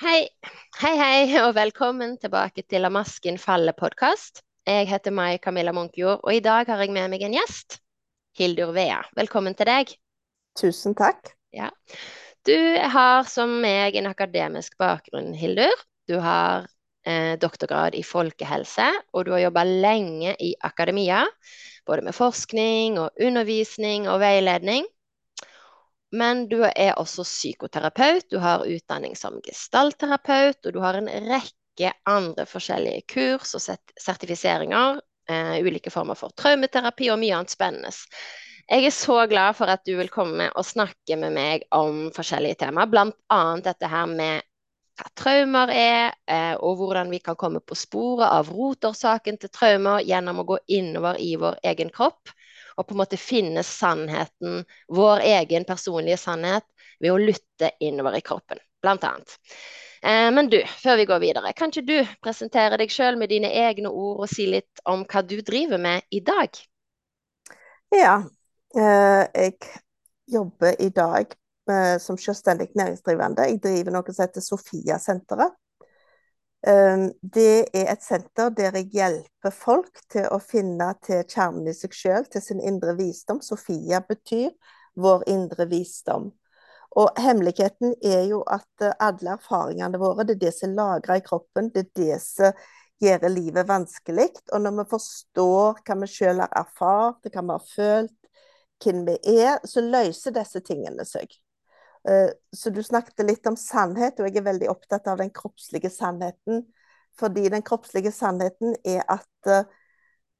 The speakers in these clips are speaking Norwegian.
Hei, hei, hei, og velkommen tilbake til La masken faller-podkast. Jeg heter Mai Camilla Munkjord, og i dag har jeg med meg en gjest. Hildur Vea, velkommen til deg. Tusen takk. Ja. Du har som meg en akademisk bakgrunn, Hildur. Du har eh, doktorgrad i folkehelse, og du har jobba lenge i akademia. Både med forskning og undervisning og veiledning. Men du er også psykoterapeut, du har utdanning som gestaltterapeut, og du har en rekke andre forskjellige kurs og sertifiseringer. Eh, ulike former for traumeterapi og mye annet spennende. Jeg er så glad for at du vil komme og snakke med meg om forskjellige temaer, bl.a. dette her med hva traumer er, eh, og hvordan vi kan komme på sporet av rotårsaken til traumer gjennom å gå innover i vår egen kropp og på en måte finne sannheten, vår egen personlige sannhet, ved å lytte innover i kroppen, blant annet. Eh, men du, før vi går videre, kan ikke du presentere deg sjøl med dine egne ord og si litt om hva du driver med i dag? Ja, eh, jeg jobber i dag eh, som selvstendig næringsdrivende. Jeg driver noe som heter Sofia-senteret. Ehm, det er et senter der jeg hjelper folk til å finne til kjernen i seg sjøl, til sin indre visdom. Sofia betyr vår indre visdom. Og hemmeligheten er jo at eh, alle erfaringene våre, det er det som er lagra i kroppen, det er det som gjør livet vanskelig. Og når vi forstår hva vi sjøl har erfart, hva vi har følt, hvem vi er, så løser disse tingene seg. Eh, så du snakket litt om sannhet, og jeg er veldig opptatt av den kroppslige sannheten. Fordi den kroppslige sannheten er at eh,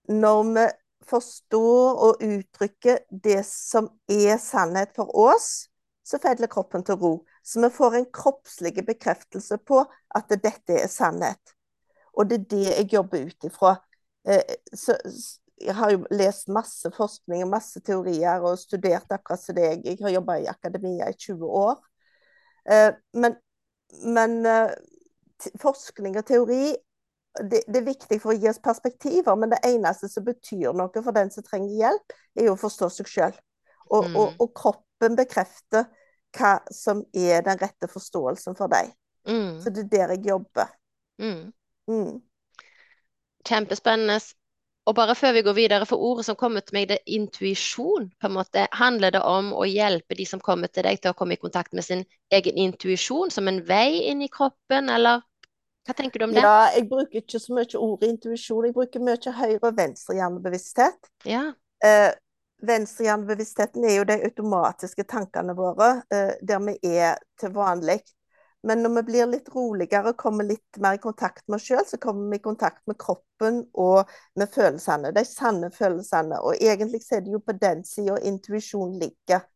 når vi forstår og uttrykker det som er sannhet for oss, så faller kroppen til ro. Så vi får en kroppslig bekreftelse på at dette er sannhet. Og det er det jeg jobber ut ifra. Eh, jeg har jo lest masse forskning og masse teorier og studert akkurat som deg. Jeg har jobba i akademia i 20 år. Eh, men, men eh, forskning og teori det, det, er viktig for å gi oss perspektiver, men det eneste som betyr noe for den som trenger hjelp, er jo å forstå seg sjøl. Og, mm. og, og, kroppen bekrefter hva som er den rette forståelsen for deg. Mm. Så det er der jeg jobber. Mm. mm. Kjempespennende. Og bare før vi går videre, for ordet som kommer til meg, det er intuisjon. på en måte. Handler det om å hjelpe de som kommer til deg, til å komme i kontakt med sin egen intuisjon som en vei inn i kroppen, eller hva tenker du om det? Ja, jeg bruker ikke så mye ordet intuisjon. Jeg bruker mye høyre- og venstrehjernebevissthet. Ja. Eh, Venstrehjernebevisstheten er jo de automatiske tankene våre, eh, der vi er til vanlig. Men når vi blir litt roligere og kommer litt mer i kontakt med oss sjøl, så kommer vi i kontakt med kroppen og med følelsene. De sanne følelsene. Og egentlig så er det jo på den sida intuisjon ligger.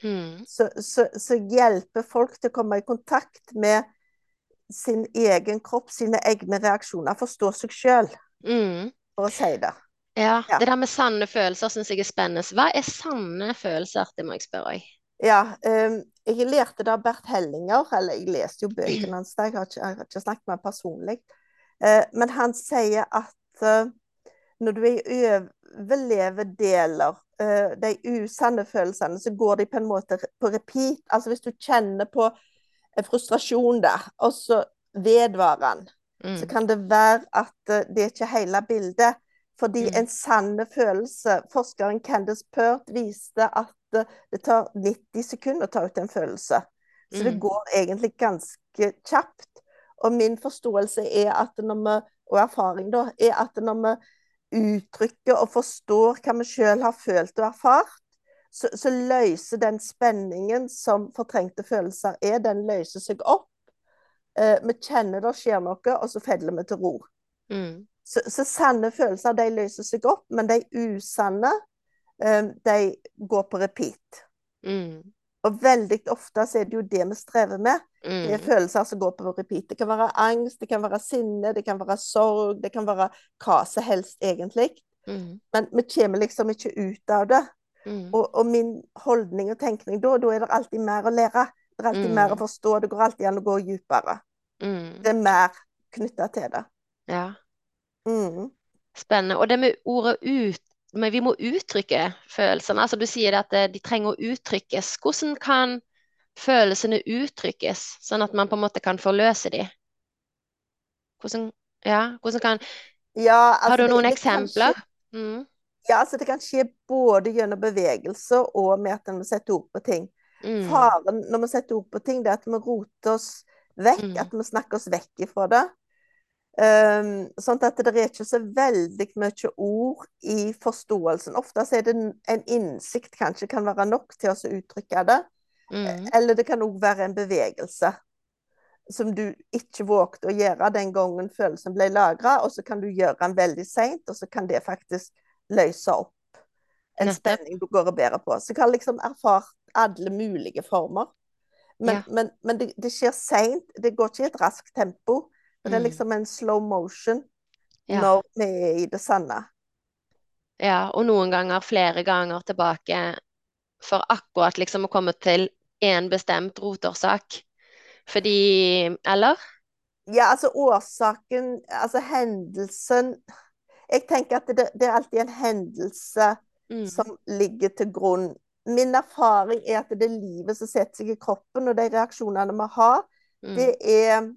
Mm. Så, så, så, hjelper folk til å komme i kontakt med sin egen kropp, sine egne reaksjoner. Forstå seg sjøl, mm. for å si det. Ja, ja. Det der med sanne følelser syns jeg er spennende. Hva er sanne følelser? Det må jeg spørre om. Ja, um, jeg lærte av Bert Hellinger, eller jeg leste jo bøkene hans, jeg har ikke, jeg har ikke snakket med ham personlig. eh, men han sier at eh, når du er i overleverdeler, uh, de usanne følelsene, så går de på en måte på repeat. Altså hvis du kjenner på frustrasjon der, og så vedvarer den, mm. så kan det være at det er ikke hele bildet. Fordi mm. en sanne følelse Forskeren Candice Pert viste at det tar 90 sekunder å ta ut en følelse. Så mm. det går egentlig ganske kjapt. Og min forståelse er at når vi, og erfaring da, er at når vi uttrykker og forstår hva vi sjøl har følt og erfart, så, så, løser den spenningen som fortrengte følelser er, den løser seg opp. Eh, vi kjenner det skjer noe, og så feller vi til ro. Mm. Så, så, sanne følelser de løser seg opp, men de usanne de går på repeat. Mm. Og veldig ofte så er det jo det vi strever med. Mm. Det er mm. følelser som går på repeat. Det kan være angst, det kan være sinne, det kan være sorg, det kan være hva som helst, egentlig. Mm. Men vi kommer liksom ikke ut av det. Mm. Og, og, min holdning og tenkning da, da er det alltid mer å lære. Det er alltid mm. mer å forstå. Det går alltid an å gå dypere. Det er mer knytta til det. Ja. Spennende. Og det med ordet ut men vi må uttrykke følelsene. Altså, du sier at eh, de trenger å uttrykkes. Hvordan kan følelsene uttrykkes, sånn at man på en måte kan forløse de? Hvordan, ja, hvordan kan Ja, Har altså du noen det kan skje, eksempler? Mm, ja, altså det kan skje både gjennom bevegelse og med at en må sette ord på ting. mm, Faren når vi setter ord på ting, det er at vi roter oss vekk, mm, at vi snakker oss vekk ifra det. Um, sånn at det er ikke så veldig mye ord i forståelsen. Ofte så er det en, en innsikt kanskje kan være nok til å uttrykke det. mm, Eller det kan òg være en bevegelse som du ikke vågte å gjøre den gangen følelsen ble lagra, og så kan du gjøre den veldig seint, og så kan det faktisk løse opp en nettopp. spenning du går og bærer på. Så jeg har liksom erfart alle mulige former. Men, Ja. men, men det, det skjer seint. Det går ikke i et raskt tempo. Det er Mm, liksom en slow motion ja. når vi er i det sanne. Ja, og noen ganger flere ganger tilbake for akkurat liksom å komme til én bestemt rotårsak. Fordi Eller? Ja, altså årsaken, altså hendelsen Jeg tenker at det, det er alltid en hendelse Mm, som ligger til grunn. Min erfaring er at det er livet som setter seg i kroppen, og de reaksjonene vi har, mm, det er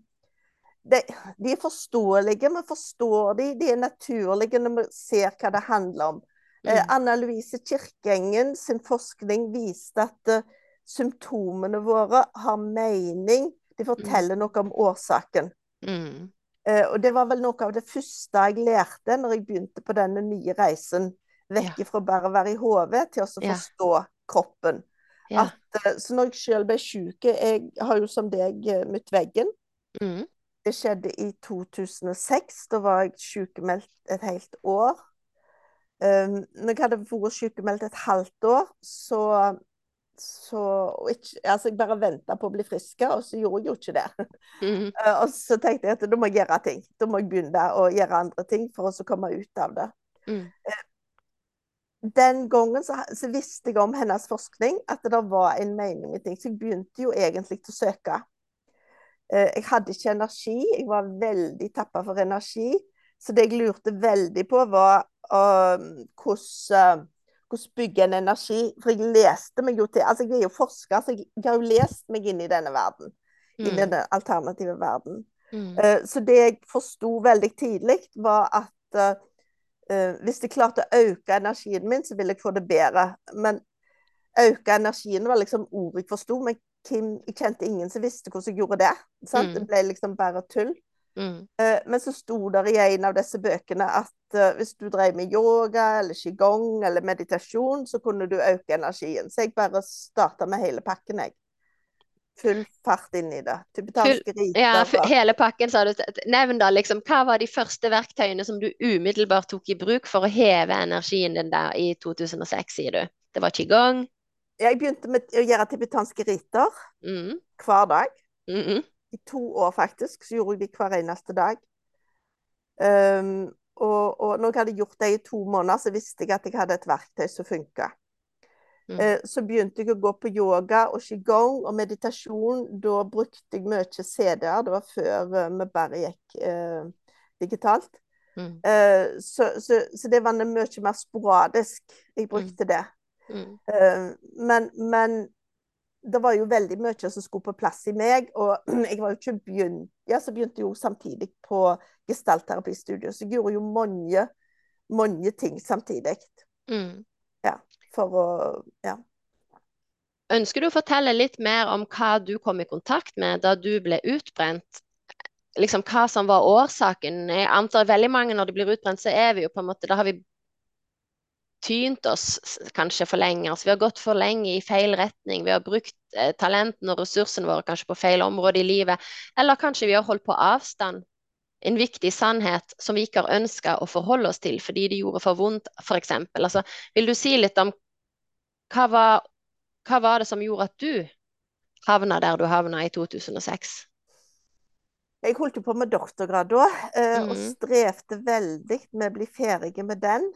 de, de er forståelige, vi forstår de, de er naturlige når vi ser hva det handler om. Eh, mm, Anna Louise Kirkengen sin forskning viste at eh, symptomene våre har mening. De forteller noe om årsaken. mm, Eh, og det var vel noe av det første jeg lærte når jeg begynte på denne nye reisen. Vekk fra bare å være i hodet til å Ja. forstå kroppen. ja. At, eh, så når jeg sjøl ble syk Jeg har jo som deg eh, møtt veggen. Mm, Det skjedde i 2006. Da var jeg sykemeldt et helt år. Um, når jeg hadde vært sykemeldt et halvt år, så, så ikke, Altså, jeg bare venta på å bli frisk, og så gjorde jeg jo ikke det. mm, Uh, og så tenkte jeg at da må jeg gjøre ting. Da må jeg begynne å gjøre andre ting for å komme ut av det. mm, Den gangen så, så visste jeg om hennes forskning, at det var en mening med ting. Så jeg begynte jo egentlig å søke. Eh, Jeg hadde ikke energi, jeg var veldig tappa for energi. Så det jeg lurte veldig på, var um, hvordan, uh, hvordan bygge en energi. For jeg leste meg jo til Altså, jeg er jo forsker, så jeg, jeg har jo lest meg inn i denne verden. I mm, denne alternative verden. mm, Uh, Så det jeg forsto veldig tidlig, var at uh, hvis jeg klarte å øke energien min, så ville jeg få det bedre. Men øke energien var liksom ordet jeg forsto, men Kim, jeg kjente ingen som visste hvordan jeg gjorde det. Mm. Det ble liksom bare tull. mm, Uh, Men så sto det i en av disse bøkene at uh, hvis du drev med yoga eller qigong eller meditasjon, så kunne du øke energien. Så jeg bare starta med hele pakken, jeg. Full fart inn i det. Tibetanske riter. Ja, hele pakken, sa du. Nevn da liksom, hva var de første verktøyene som du umiddelbart tok i bruk for å heve energien din der i 2006, sier du? Det var qigong? Jeg begynte med å gjøre tibetanske riter Mm, hver dag. mm, mm, I to år, faktisk. Så gjorde jeg de hver eneste dag. Um, og, og når jeg hadde gjort det i to måneder, så visste jeg at jeg hadde et verktøy som funka. mm, Eh, så begynte jeg å gå på yoga og qigong og meditasjon. Da brukte jeg mye CD-er. Det var før eh, vi bare gikk uh, digitalt. mm, Eh, så, så, så det var mye mer sporadisk jeg brukte det. Mm, Eh, men, men det var jo veldig mye som skulle på plass i meg, og jeg var jo ikke begynt Ja, så begynte jeg jo samtidig på gestaltterapistudio, så jeg gjorde jo mange, mange ting samtidig. mm. For å Ja. Ønsker du å fortelle litt mer om hva du kom i kontakt med da du ble utbrent? Liksom hva som var årsaken? Jeg antar veldig mange når de blir utbrent, så er vi jo på en måte Da har vi tynt oss kanskje for lenge. Altså, vi har gått for lenge i feil retning. Vi har brukt eh, talentene og ressursene våre kanskje på feil område i livet. Eller kanskje vi har holdt på avstand. En viktig sannhet som vi ikke har ønska å forholde oss til fordi det gjorde for vondt, f.eks. Altså, vil du si litt om hva var, hva var det som gjorde at du havna der du havna i 2006? Jeg holdt jo på med doktorgrad da, eh, og Mhm. strevde veldig med å bli ferdig med den.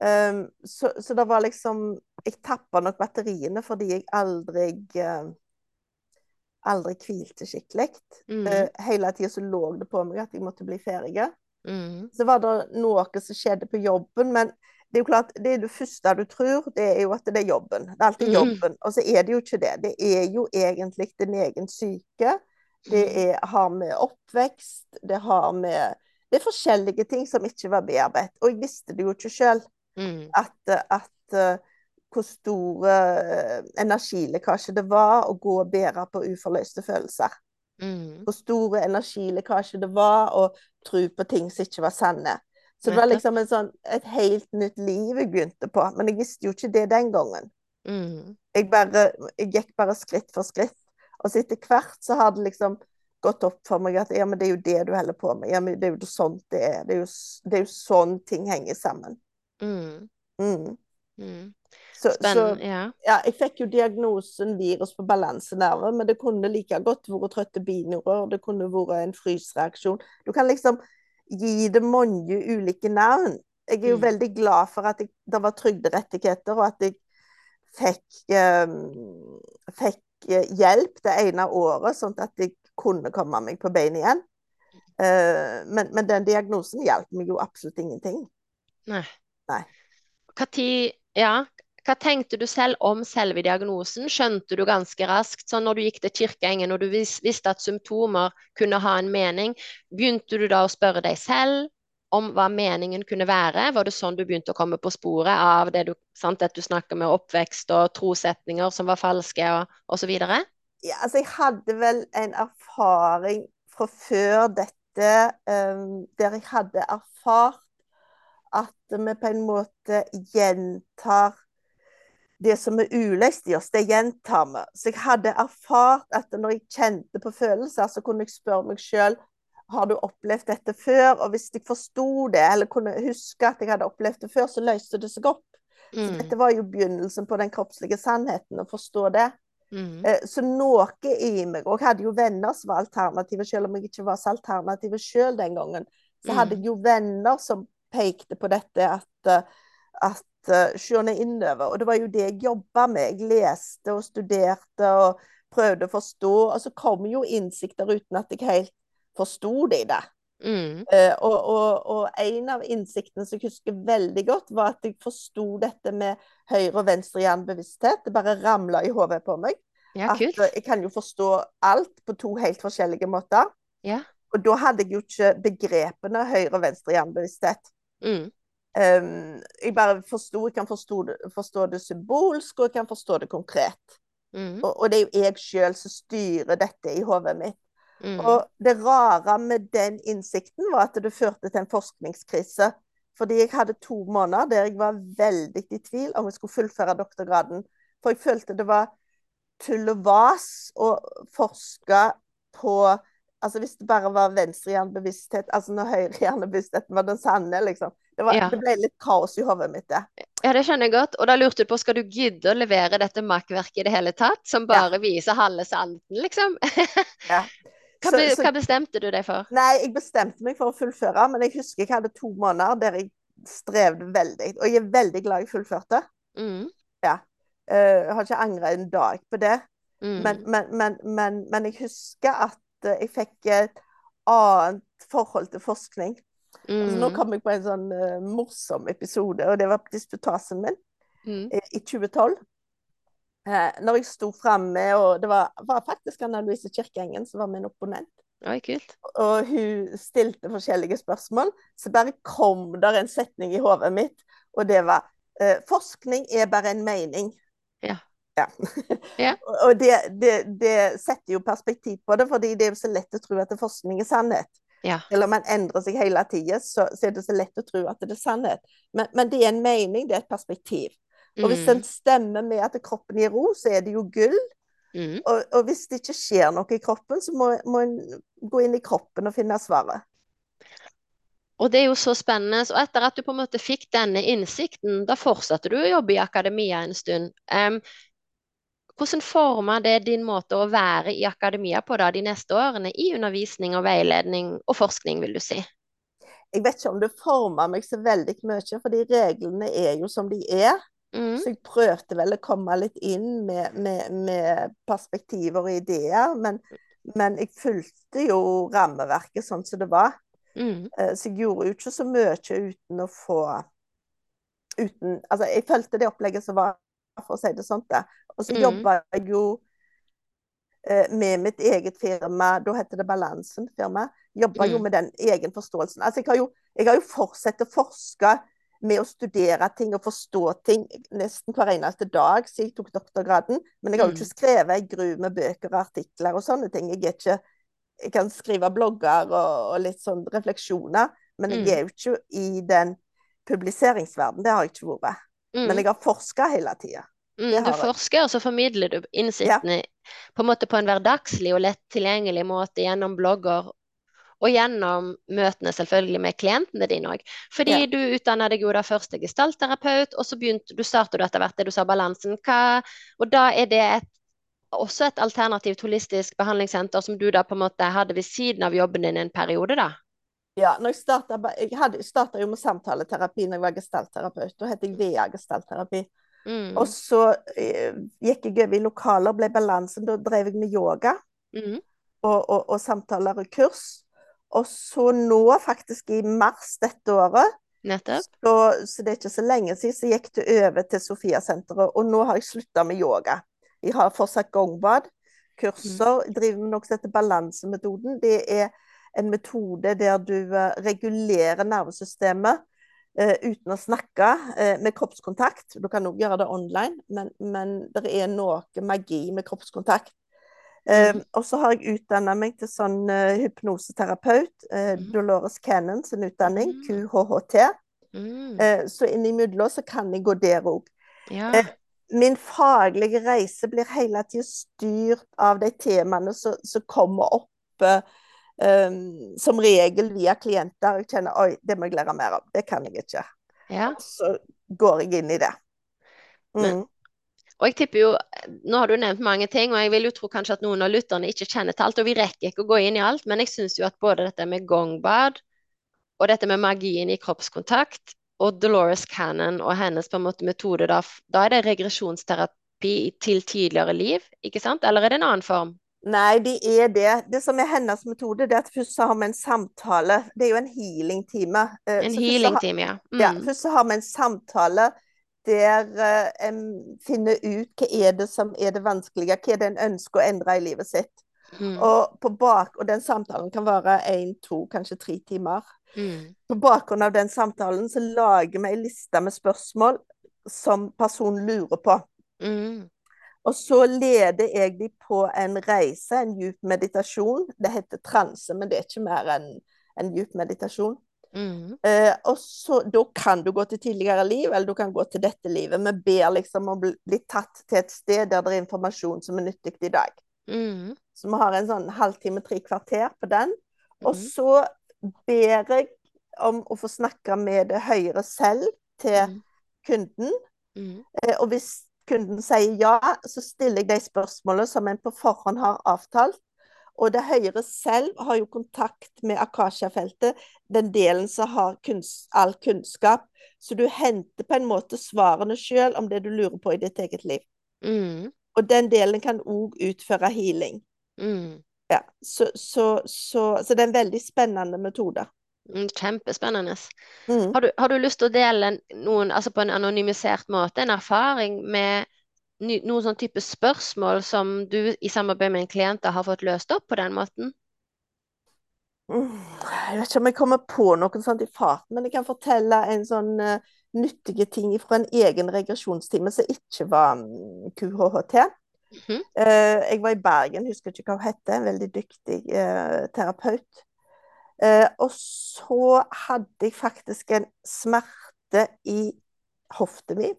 Um, så, så det var liksom Jeg tappa nok batteriene fordi jeg aldri uh, Aldri hvilte skikkelig. Mm, Uh, hele tida så lå det på meg at jeg måtte bli ferdig. mm, Så var det noe som skjedde på jobben, men det er jo klart, det er det første du tror, det er jo at det er jobben. Det er alltid Mm. Og så er det jo ikke det. Det er jo egentlig din egen syke. Det Mm. er, har med oppvekst, det har med Det er forskjellige ting som ikke var bearbeidet. Og jeg visste det jo ikke sjøl, Mm. at, at eh, hvor store eh, energilekkasje det var å gå og bære på uforløste følelser. Mm. Hvor store energilekkasje det var å tro på ting som ikke var sanne. Så det var liksom en sånn, et helt nytt liv jeg begynte på. Men jeg visste jo ikke det den gangen. Mm. Jeg, bare, jeg gikk bare skritt for skritt. Og så etter hvert så har det liksom gått opp for meg at ja, men det er jo det du holder på med. Ja, men det er jo sånn det er. Det er jo, det er jo sånn ting henger sammen. Mm. Mm. Mm. Så, så. Ja. ja, jeg fikk jo diagnosen virus på balansenerve, men det kunne like godt vært trøtte binyrør, det kunne vært en frysreaksjon. Du kan liksom gi det mange ulike navn. Jeg er jo Mm. veldig glad for at jeg, det var trygderettigheter, og at jeg fikk, um, fikk eh, hjelp det ene året, sånn at jeg kunne komme meg på beina igjen. Uh, men, men den diagnosen hjalp meg jo absolutt ingenting. Nei. Nei. Hva tid, ja. Hva tenkte du selv om selve diagnosen? Skjønte du ganske raskt, sånn når du gikk til kirkeengen og du vis, visste at symptomer kunne ha en mening, begynte du da å spørre deg selv om hva meningen kunne være? Var det sånn du begynte å komme på sporet av det du, sant, at du snakker med oppvekst og trosetninger som var falske og, osv.? Ja, altså jeg hadde vel en erfaring fra før dette, um, der jeg hadde erfart at vi på en måte gjentar det som er uleist i oss, det gjentar vi. Så jeg hadde erfart at når jeg kjente på følelser, så kunne jeg spørre meg sjøl har du opplevd dette før? Og hvis jeg forsto det, eller kunne huske at jeg hadde opplevd det før, så løste det seg opp. Så Mm, dette var jo begynnelsen på den kroppslige sannheten, å forstå det. mm, Eh, Så noe i meg Og jeg hadde jo venner som var alternativet, selv om jeg ikke var så alternativet sjøl den gangen. Så hadde Mm. jeg jo venner som pekte på dette at, eh, at eh, innover. Og det var jo det jeg jobba med. Jeg leste og studerte og prøvde å forstå. Og så kom jo innsikter uten at jeg helt forsto det i det. mm, Uh, og, og, og en av innsiktene som jeg husker veldig godt, var at jeg forsto dette med høyre og venstre hjernebevissthet. Det bare ramla i hodet på meg. ja, At jeg kan jo forstå alt på to helt forskjellige måter. Ja. Og da hadde jeg jo ikke begrepene høyre og venstre hjernebevissthet. Mm, Um, jeg bare forsto, jeg kan forstå forstå det symbolsk, og jeg kan forstå det konkret. mm, Og, og det er jo jeg sjøl som styrer dette i hodet mitt. mm, Og det rare med den innsikten var at det førte til en forskningskrise. Fordi jeg hadde to måneder der jeg var veldig i tvil om jeg skulle fullføre doktorgraden. For jeg følte det var tull og vas å forske på Altså hvis det bare var venstrehjernebevissthet, altså når høyrehjernebevisstheten var den sanne, liksom. Det, var, Ja. det ble litt kaos i hodet mitt, det. Ja, det skjønner jeg godt. Og da lurte du på, skal du gidde å levere dette makkverket i det hele tatt? Som bare viser halve sannheten, liksom? Ja. Hva, Så- så- hva bestemte du deg for? Nei, jeg bestemte meg for å fullføre, men jeg husker jeg hadde to måneder der jeg strevde veldig. Og jeg er veldig glad jeg fullførte. Mm, Ja. Eh, jeg har ikke angret en dag på det. mm, Men, men, men, men, men jeg husker at jeg fikk et annet forhold til forskning. Altså, nå mm, kom jeg på en sånn uh, morsom episode, og det var på disputasen min mm, i, i 2012. Uh, når jeg sto framme, og det var, var faktisk Anna Louise Kirkeengen som var min opponent, Oi, kult. og hun stilte forskjellige spørsmål, så bare kom der en setning i hodet mitt, og det var eh, Forskning er bare en mening. Ja. Ja. Ja. Og- det, det, det setter jo perspektiv på det, fordi det er jo så lett å tro at det forskning er sannhet. Ja. Eller om man endrer seg hele tida, så, så er det så lett å tro at det er sannhet. Men, men det er en mening, det er et perspektiv. Og hvis den Mm, stemmer med at kroppen gir ro, så er det jo gull. mm. Og, og hvis det ikke skjer noe i kroppen, så må, må en gå inn i kroppen og finne svaret. Og det er jo så spennende. Og etter at du på en måte fikk denne innsikten, da fortsatte du å jobbe i akademia en stund. Em, hvordan former det din måte å være i akademia på da de neste årene, i undervisning og veiledning og forskning, vil du si? Jeg vet ikke om det former meg så veldig mye, fordi reglene er jo som de er. Mm, Så jeg prøvde vel å komme litt inn med, med, med perspektiver og ideer, men, men jeg fulgte jo rammeverket sånn som det var. mm, Eh, Så jeg gjorde jo ikke så mye uten å få uten Altså, jeg fulgte det opplegget som var, for å si det sånn. da. Og så Mm. jobba jeg jo eh, med mitt eget firma, da heter det Balansen firma. Jobba jo Mm. med den egen forståelsen. Altså, jeg har jo, jeg har jo fortsatt å forske med å studere ting og forstå ting nesten hver eneste dag siden jeg tok doktorgraden. Men jeg har jo Mm. ikke skrevet ei gru med bøker og artikler og sånne ting. Jeg ikke jeg kan skrive blogger og, og litt sånn refleksjoner, men jeg Mm. er jo ikke i den publiseringsverdenen. Det har jeg ikke vært. Men Mm. jeg har forska hele tida. Mm, du forsker, og så formidler du innsiktene på en måte på en hverdagslig og lett tilgjengelig måte gjennom blogger og gjennom møtene selvfølgelig med klientene dine òg. Fordi Ja. du utdanna deg jo da først til gestaltterapeut, og så begynte du startet du etter hvert det du sa balansen. Hva, og da er det et, også et alternativt holistisk behandlingssenter som du da på en måte hadde ved siden av jobben din en periode, da? Ja, når jeg starta Jeg starta jo med samtaleterapi når jeg var gestaltterapeut. Da het jeg VA gestaltterapi. Mm. Og så eh, gikk jeg over i lokaler, ble balansen. Da drev jeg med yoga Mm. og, og, og samtaler og kurs. Og så nå, faktisk i mars dette året, så, så det er ikke så lenge siden, så gikk det over til Sofia-senteret. Og nå har jeg slutta med yoga. Jeg har fortsatt gongbad, kurser. Jeg driver med noe som heter balansemetoden. Det er en metode der du eh, regulerer nervesystemet eh, uten å snakke, eh, med kroppskontakt. Du kan òg gjøre det online, men, men det er noe magi med kroppskontakt. Eh, mm. og så har jeg utdanna meg til sånn eh, hypnoseterapeut. eh, Mhm. Dolores Cannon sin utdanning, mm. QHHT. Mm. Eh, så innimellom så kan jeg gå der òg. Ja. Min faglige reise blir hele tida styrt av de temaene som, som kommer opp eh, um, som regel via klienter. og kjenner oi, det må jeg lære mer av. Det kan jeg ikke. ja. Så går jeg inn i det. Men- Mm. Og jeg tipper jo, nå har du nevnt mange ting, og jeg vil jo tro kanskje at noen av lytterne ikke kjenner til alt, og vi rekker ikke å gå inn i alt, men jeg syns jo at både dette med gongbad og dette med magien i kroppskontakt og Dolores Cannon og hennes på en måte metode, da, da er det regresjonsterapi til tidligere liv, ikke sant? Eller er det en annen form? Nei, det er det. Det som er hennes metode, det er at først så har vi en samtale. Det er jo en healing-time. Eh, En healing-team, ja. Ja, Mm. først så har vi en samtale der eh, en finner ut hva er det som er det vanskelige, hva er det en ønsker å endre i livet sitt. Mm. Og, på bak, og den samtalen kan vare én, to, kanskje tre timer. Mm. På bakgrunn av den samtalen så lager vi ei liste med spørsmål som personen lurer på. Mm. Og så leder jeg de på en reise, en djup meditasjon. Det heter transe, men det er ikke mer enn en djup meditasjon. Mm. Eh, og så, Da kan du gå til tidligere liv, eller du kan gå til dette livet. Vi ber liksom om å bli, tatt til et sted der det er informasjon som er nyttig i dag. Mm. Så vi har en sånn halvtime, tre kvarter på den. Og Mhm. så ber jeg om å få snakke med det høyere selv til Mm. kunden. Mm. Eh, og hvis kunden sier ja, så stiller jeg de spørsmålene som en på forhånd har avtalt. Og det høyere selv har jo kontakt med Akasha-feltet, den delen som har kunns all kunnskap. Så du henter på en måte svarene sjøl om det du lurer på i ditt eget liv. Mm. Og den delen kan òg utføre healing. Mm. Ja, så, så, så, så det er en veldig spennende metode. Mm. Kjempespennende. Mm. Har du, har du lyst til å dele noen, altså på en anonymisert måte, en erfaring med ny, noen sånn type spørsmål som du i samarbeid med en klient har fått løst opp på den måten? Mm, Jeg vet ikke om jeg kommer på noen sånt i farten, men jeg kan fortelle en sånn uh, nyttige ting fra en egen regresjonstime som ikke var um, QHHT. Mm -hmm. uh, jeg var i Bergen, husker ikke hva hun het, en veldig dyktig uh, terapeut. Eh, og så hadde jeg faktisk en smerte i hofta mi.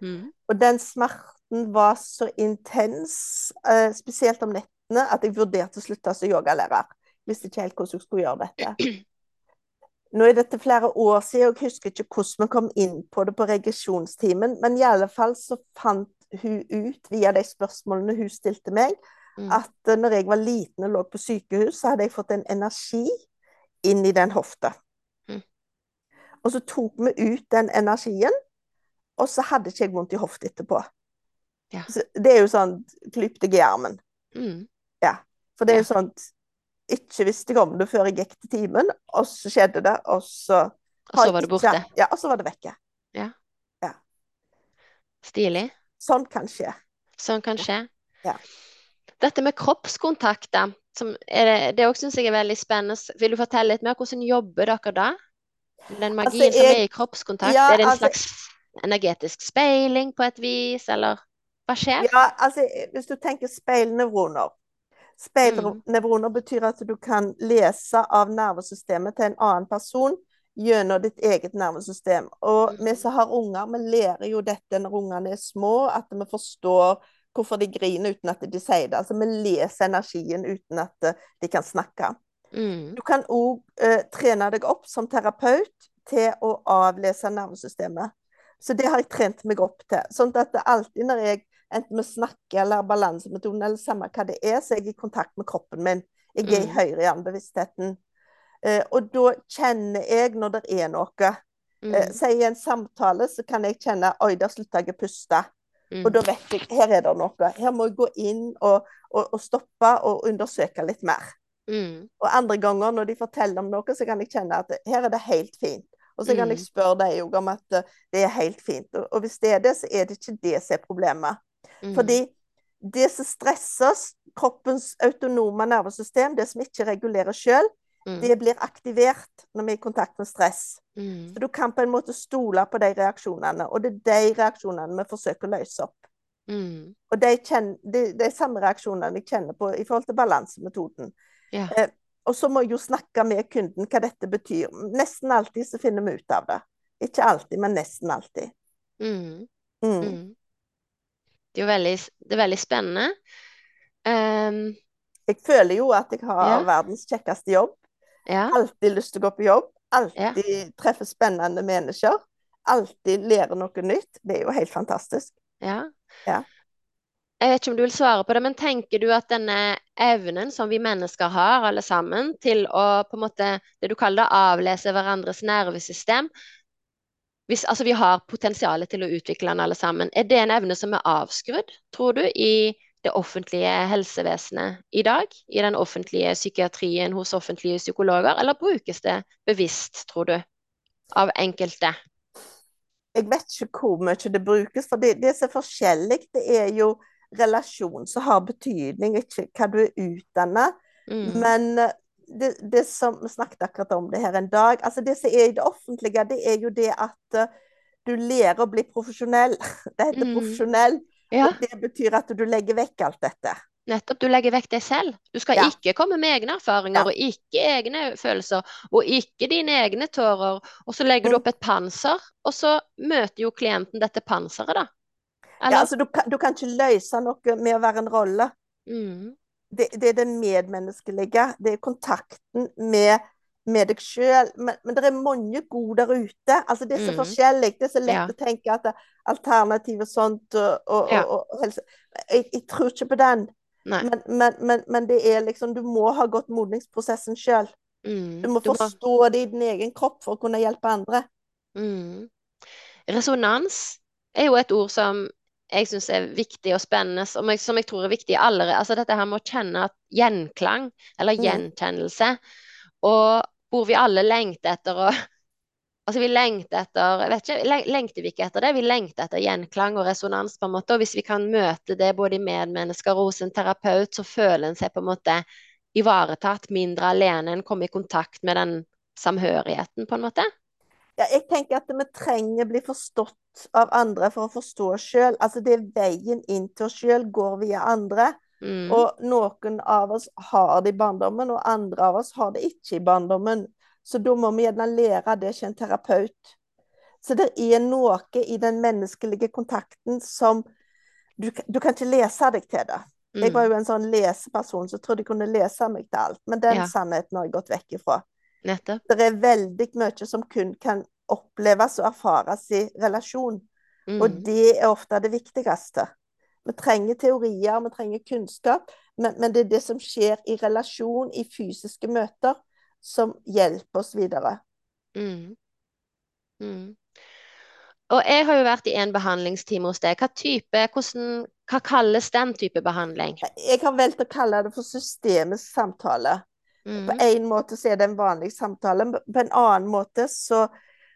Mm. Og den smerten var så intens, eh, spesielt om nettene, at jeg vurderte å slutte som yogalærer. Visste ikke helt hvordan jeg skulle gjøre dette. Nå er dette flere år siden, og jeg husker ikke hvordan vi kom inn på det på regresjonstimen, men i alle fall så fant hun ut, via de spørsmålene hun stilte meg, Mm. at eh, når jeg var liten og lå på sykehus, så hadde jeg fått en energi inn i den hofta. Mm. Og så tok vi ut den energien, og så hadde ikke jeg vondt i hofta etterpå. Ja. Så det er jo sånn klyp deg i armen. Mm. For det er jo sånn Ikke visste jeg om det før jeg gikk til timen, og så skjedde det, og så Og så var det borte. Ja, og så var det vekke. Ja. Ja. Stilig. Sånn kan skje. Sånn kan skje. Ja. Dette med kroppskontakt, da. Som er det òg syns jeg er veldig spennende. Vil du fortelle litt mer? Hvordan jobber dere da? Den magien Altså, som er i kroppskontakt. Ja, er det en altså- slags energetisk speiling på et vis, eller hva skjer? Ja, altså, hvis du tenker speilnevroner Mm. Speilnevroner betyr at du kan lese av nervesystemet til en annen person gjennom ditt eget nervesystem. Og vi som har unger, vi lærer jo dette når ungene er små, at vi forstår hvorfor de griner uten at de sier det. Altså vi leser energien uten at eh, de kan snakke. Mm. Du kan òg eh, trene deg opp som terapeut til å avlese nervesystemet. Så det har jeg trent meg opp til. Sånn at det alltid når jeg enten vi snakker eller balansemetoden eller samme hva det er, så er jeg i kontakt med kroppen min. Jeg er i høyre hjernebevisstheten. Eh, og da kjenner jeg når det er noe. Mm. Eh, si i en samtale så kan jeg kjenne oi, der slutta jeg å puste. Mm. Og da vet jeg her er det noe. Her må jeg gå inn og, og, og stoppe og undersøke litt mer. Mm. Og andre ganger når de forteller om noe, så kan jeg kjenne at her er det helt fint. Og så kan Mm. jeg spørre deg òg om at eh, det er helt fint. Og, og hvis det er det, så er det ikke det som er problemet. Mm. Fordi det som stresser kroppens autonome nervesystem, det som ikke regulerer sjøl, Mm. det blir aktivert når vi er i kontakt med stress. Mm. Så du kan på en måte stole på de reaksjonene, og det er de reaksjonene vi forsøker å løse opp. Mm. Og de, kjenner, de, de samme reaksjonene jeg kjenner på i forhold til balansemetoden. Ja. Eh, og så må jeg jo snakke med kunden hva dette betyr. Nesten alltid så finner vi ut av det. Ikke alltid, men nesten alltid. Mm. Mm. Mm. Det er veldig, det er veldig spennende. Um, Jeg føler jo at jeg har Ja. verdens kjekkeste jobb. Ja. Alltid lyst til å gå på jobb. Alltid treffe spennende mennesker. Alltid lære noe nytt. Det er jo helt fantastisk. Ja. Ja. Jeg vet ikke om du vil svare på det, men tenker du at denne evnen som vi mennesker har, alle sammen, til å på en måte, det du kaller det, avlese hverandres nervesystem hvis, Altså vi har potensialet til å utvikle den alle sammen. Er det en evne som er avskrudd, tror du, i det offentlige helsevesenet i dag? I den offentlige psykiatrien hos offentlige psykologer, eller brukes det bevisst, tror du, av enkelte? Jeg vet ikke hvor mye det brukes, for det, det som er forskjellig, det er jo relasjon som har betydning, ikke hva du er utdannet. Mm. Men eh, det, det som Vi snakket akkurat om det her en dag. altså Det som er i det offentlige, det er jo det at eh, du lærer å bli profesjonell. Det heter Mm. profesjonell. Ja. Og det betyr at du legger vekk alt dette. Nettopp, du legger vekk deg selv. Du skal Ja. ikke komme med egne erfaringer Ja. og ikke egne følelser og ikke dine egne tårer. Og så legger du opp et panser, og så møter jo klienten dette panseret, da. Ja, altså, du, kan, du kan ikke løse noe med å være en rolle. Mm, Det, det er det medmenneskelige. Det er kontakten med, med deg sjøl. Men, men det er mange gode der ute. Altså, det er så Mm. forskjellig. Det er så lett Ja. å tenke at er alternativ og sånt og, og, Ja. og, helse. Jeg, jeg tror ikke på den. Men, men, men, men det er liksom Du må ha gått modningsprosessen sjøl. Mm, Du må du må- forstå det i din egen kropp for å kunne hjelpe andre. Mm. Resonans er jo et ord som jeg syns er viktig og spennende, som jeg, som jeg tror er viktig i alle Altså dette her med å kjenne at gjenklang, eller Mm. gjenkjennelse, og hvor vi alle lengter etter å Altså vi lengter etter jeg vet ikke, Lengter vi ikke etter det? Vi lengter etter gjenklang og resonans, på en måte. Og hvis vi kan møte det både i medmennesker og hos en terapeut, så føler en seg på en måte ivaretatt, mindre alene, en kommer i kontakt med den samhørigheten, på en måte. Ja, jeg tenker at vi trenger bli forstått av andre for å forstå oss sjøl. Altså det er veien inn til oss sjøl går via andre. Mm. Og noen av oss har det i barndommen, og andre av oss har det ikke i barndommen. Så da må vi gjerne lære det som en terapeut. Så det er noe i den menneskelige kontakten som Du, du kan ikke lese deg til det. Jeg var Mm. jo en sånn leseperson som trodde jeg kunne lese meg til alt, men den Ja. sannheten har jeg gått vekk ifra. Nettopp. Det er veldig mye som kun kan oppleves og erfares i relasjon. Og Mm. det er ofte det viktigste. Vi trenger teorier, vi trenger kunnskap, men, men det er det som skjer i relasjon, i fysiske møter, som hjelper oss videre. Mm. Mm. Og jeg har jo vært i en behandlingstime hos deg. Hva type, hvordan, hva kalles den type behandling? Jeg har valgt å kalle det for systemisk samtale. På Mm. en måte så er det en vanlig samtale, men på en annen måte så,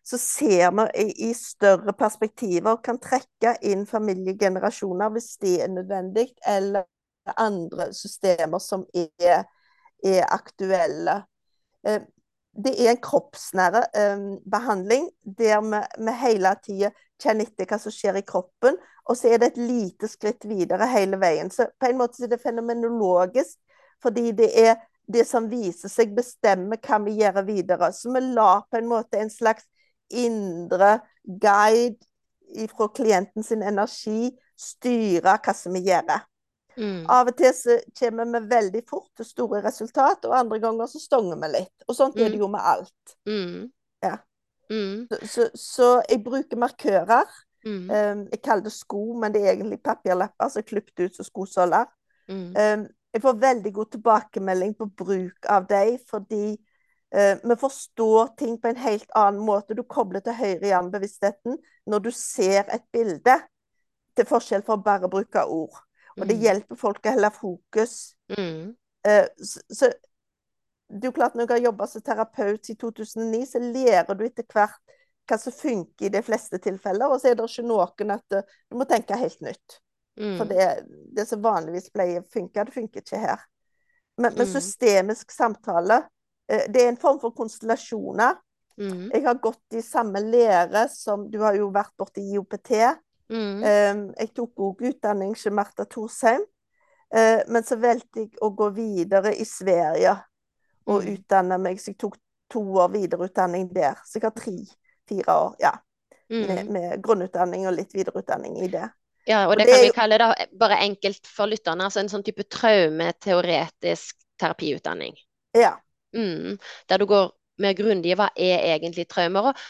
så ser vi i, større perspektiver kan trekke inn familiegenerasjoner hvis det er nødvendig, eller andre systemer som er, er aktuelle. Eh, det er en kroppsnære eh, behandling der vi, vi hele tida kjenner etter hva som skjer i kroppen, og så er det et lite skritt videre hele veien. Så på en måte er det fenomenologisk, fordi det er det som viser seg, bestemmer hva vi gjør videre. Så vi lar på en måte en slags indre guide fra klienten sin energi styre hva som vi gjør. Mm. Av og til så kommer vi veldig fort til store resultat, og andre ganger så stonger vi litt. Og sånt mm. er det mm. jo med alt. Mm. Ja. Mm. Så, så, så, jeg bruker markører. Um, jeg kaller det sko, men det er egentlig papirlapper som er klippet ut som skosåler. Um, jeg får veldig god tilbakemelding på bruk av dem, fordi vi forstår ting på en helt annen måte. Du kobler til høyre hjernebevisstheten når du ser et bilde, til forskjell fra bare å bruke ord. Og det mm. hjelper folk å holde fokus. Mm. Uh, så, så, jo klart Når jeg har jobba som terapeut i 2009, så lærer du etter hvert hva som funker i de fleste tilfeller. Og så er det ikke noen at uh, du må tenke helt nytt. Mm. For det, det, som vanligvis pleier å funke, det funker ikke her. Men, men mm. systemisk samtale, det er en form for konstellasjoner. Mm. Jeg har gått i samme lære som Du har jo vært borti IOPT. Mm. Um, jeg tok òg utdanning hos Marta Thorsheim, uh, men så valgte jeg å gå videre i Sverige og mm. utdanne meg. Så jeg tok to år videreutdanning der. Så jeg har tre-fire år, ja. Mm. Med, med, grunnutdanning og litt videreutdanning i det. Ja, og det, det kan vi kalle da bare enkelt for lytterne, altså en sånn type traumeteoretisk terapiutdanning. Ja. Mm, der du går mer grundig i hva er egentlig traumer. Og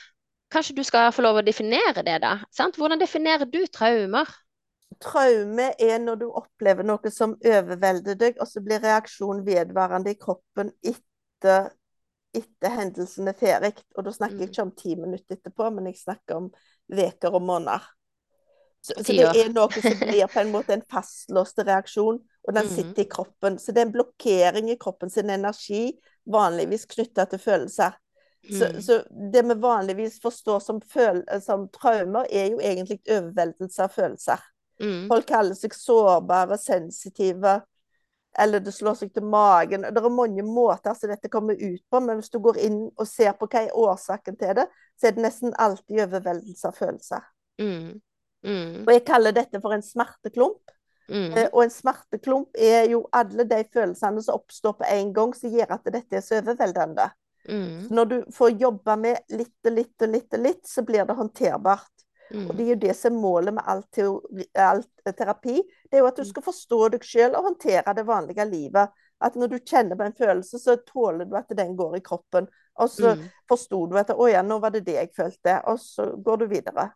Kanskje du skal få lov å definere det, da? Sant? Hvordan definerer du traumer? Traume er når du opplever noe som overvelder deg, og så blir reaksjonen vedvarende i kroppen etter, etter hendelsen er ferdig. Og da snakker mm. jeg ikke om ti minutter etterpå, men jeg snakker om uker og måneder. Så, så, det er noe som blir på en måte en fastlåst reaksjon, og den mm. sitter i kroppen. Så det er en blokkering i kroppen sin energi, vanligvis knytta til følelser. Så, mm. så, det vi vanligvis forstår som, som, traumer, er jo egentlig overveldelse av følelser. Mm. Folk kaller seg sårbare, sensitive, eller det slår seg til magen. Det er mange måter som dette kommer ut på, men hvis du går inn og ser på hva er årsaken til det, så er det nesten alltid overveldelse av følelser. Mm. Mm. Og jeg kaller dette for en smerteklump. Mm. Eh, og en smerteklump er jo alle de følelsene som oppstår på en gang, som gjør at dette er så overveldende. Mm. Når du får jobbe med litt og litt og litt og litt, så blir det håndterbart. Mm. Og det er jo det som er målet med all, teori, all, terapi. Det er jo at du mm. skal forstå deg sjøl og håndtere det vanlige livet. At når du kjenner på en følelse, så tåler du at den går i kroppen. Og så mm. forsto du at 'Å ja, nå var det det jeg følte'. Og så går du videre.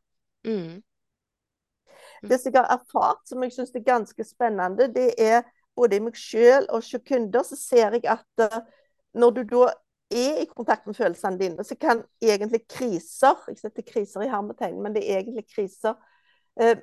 Mm. Det som jeg har erfart, som jeg syns er ganske spennende, det er både i meg sjøl og hos kunder, så ser jeg at uh, når du da er i kontakt med følelsene dine, så kan egentlig kriser Jeg setter kriser i hermetegn, men det er egentlig kriser. Eh,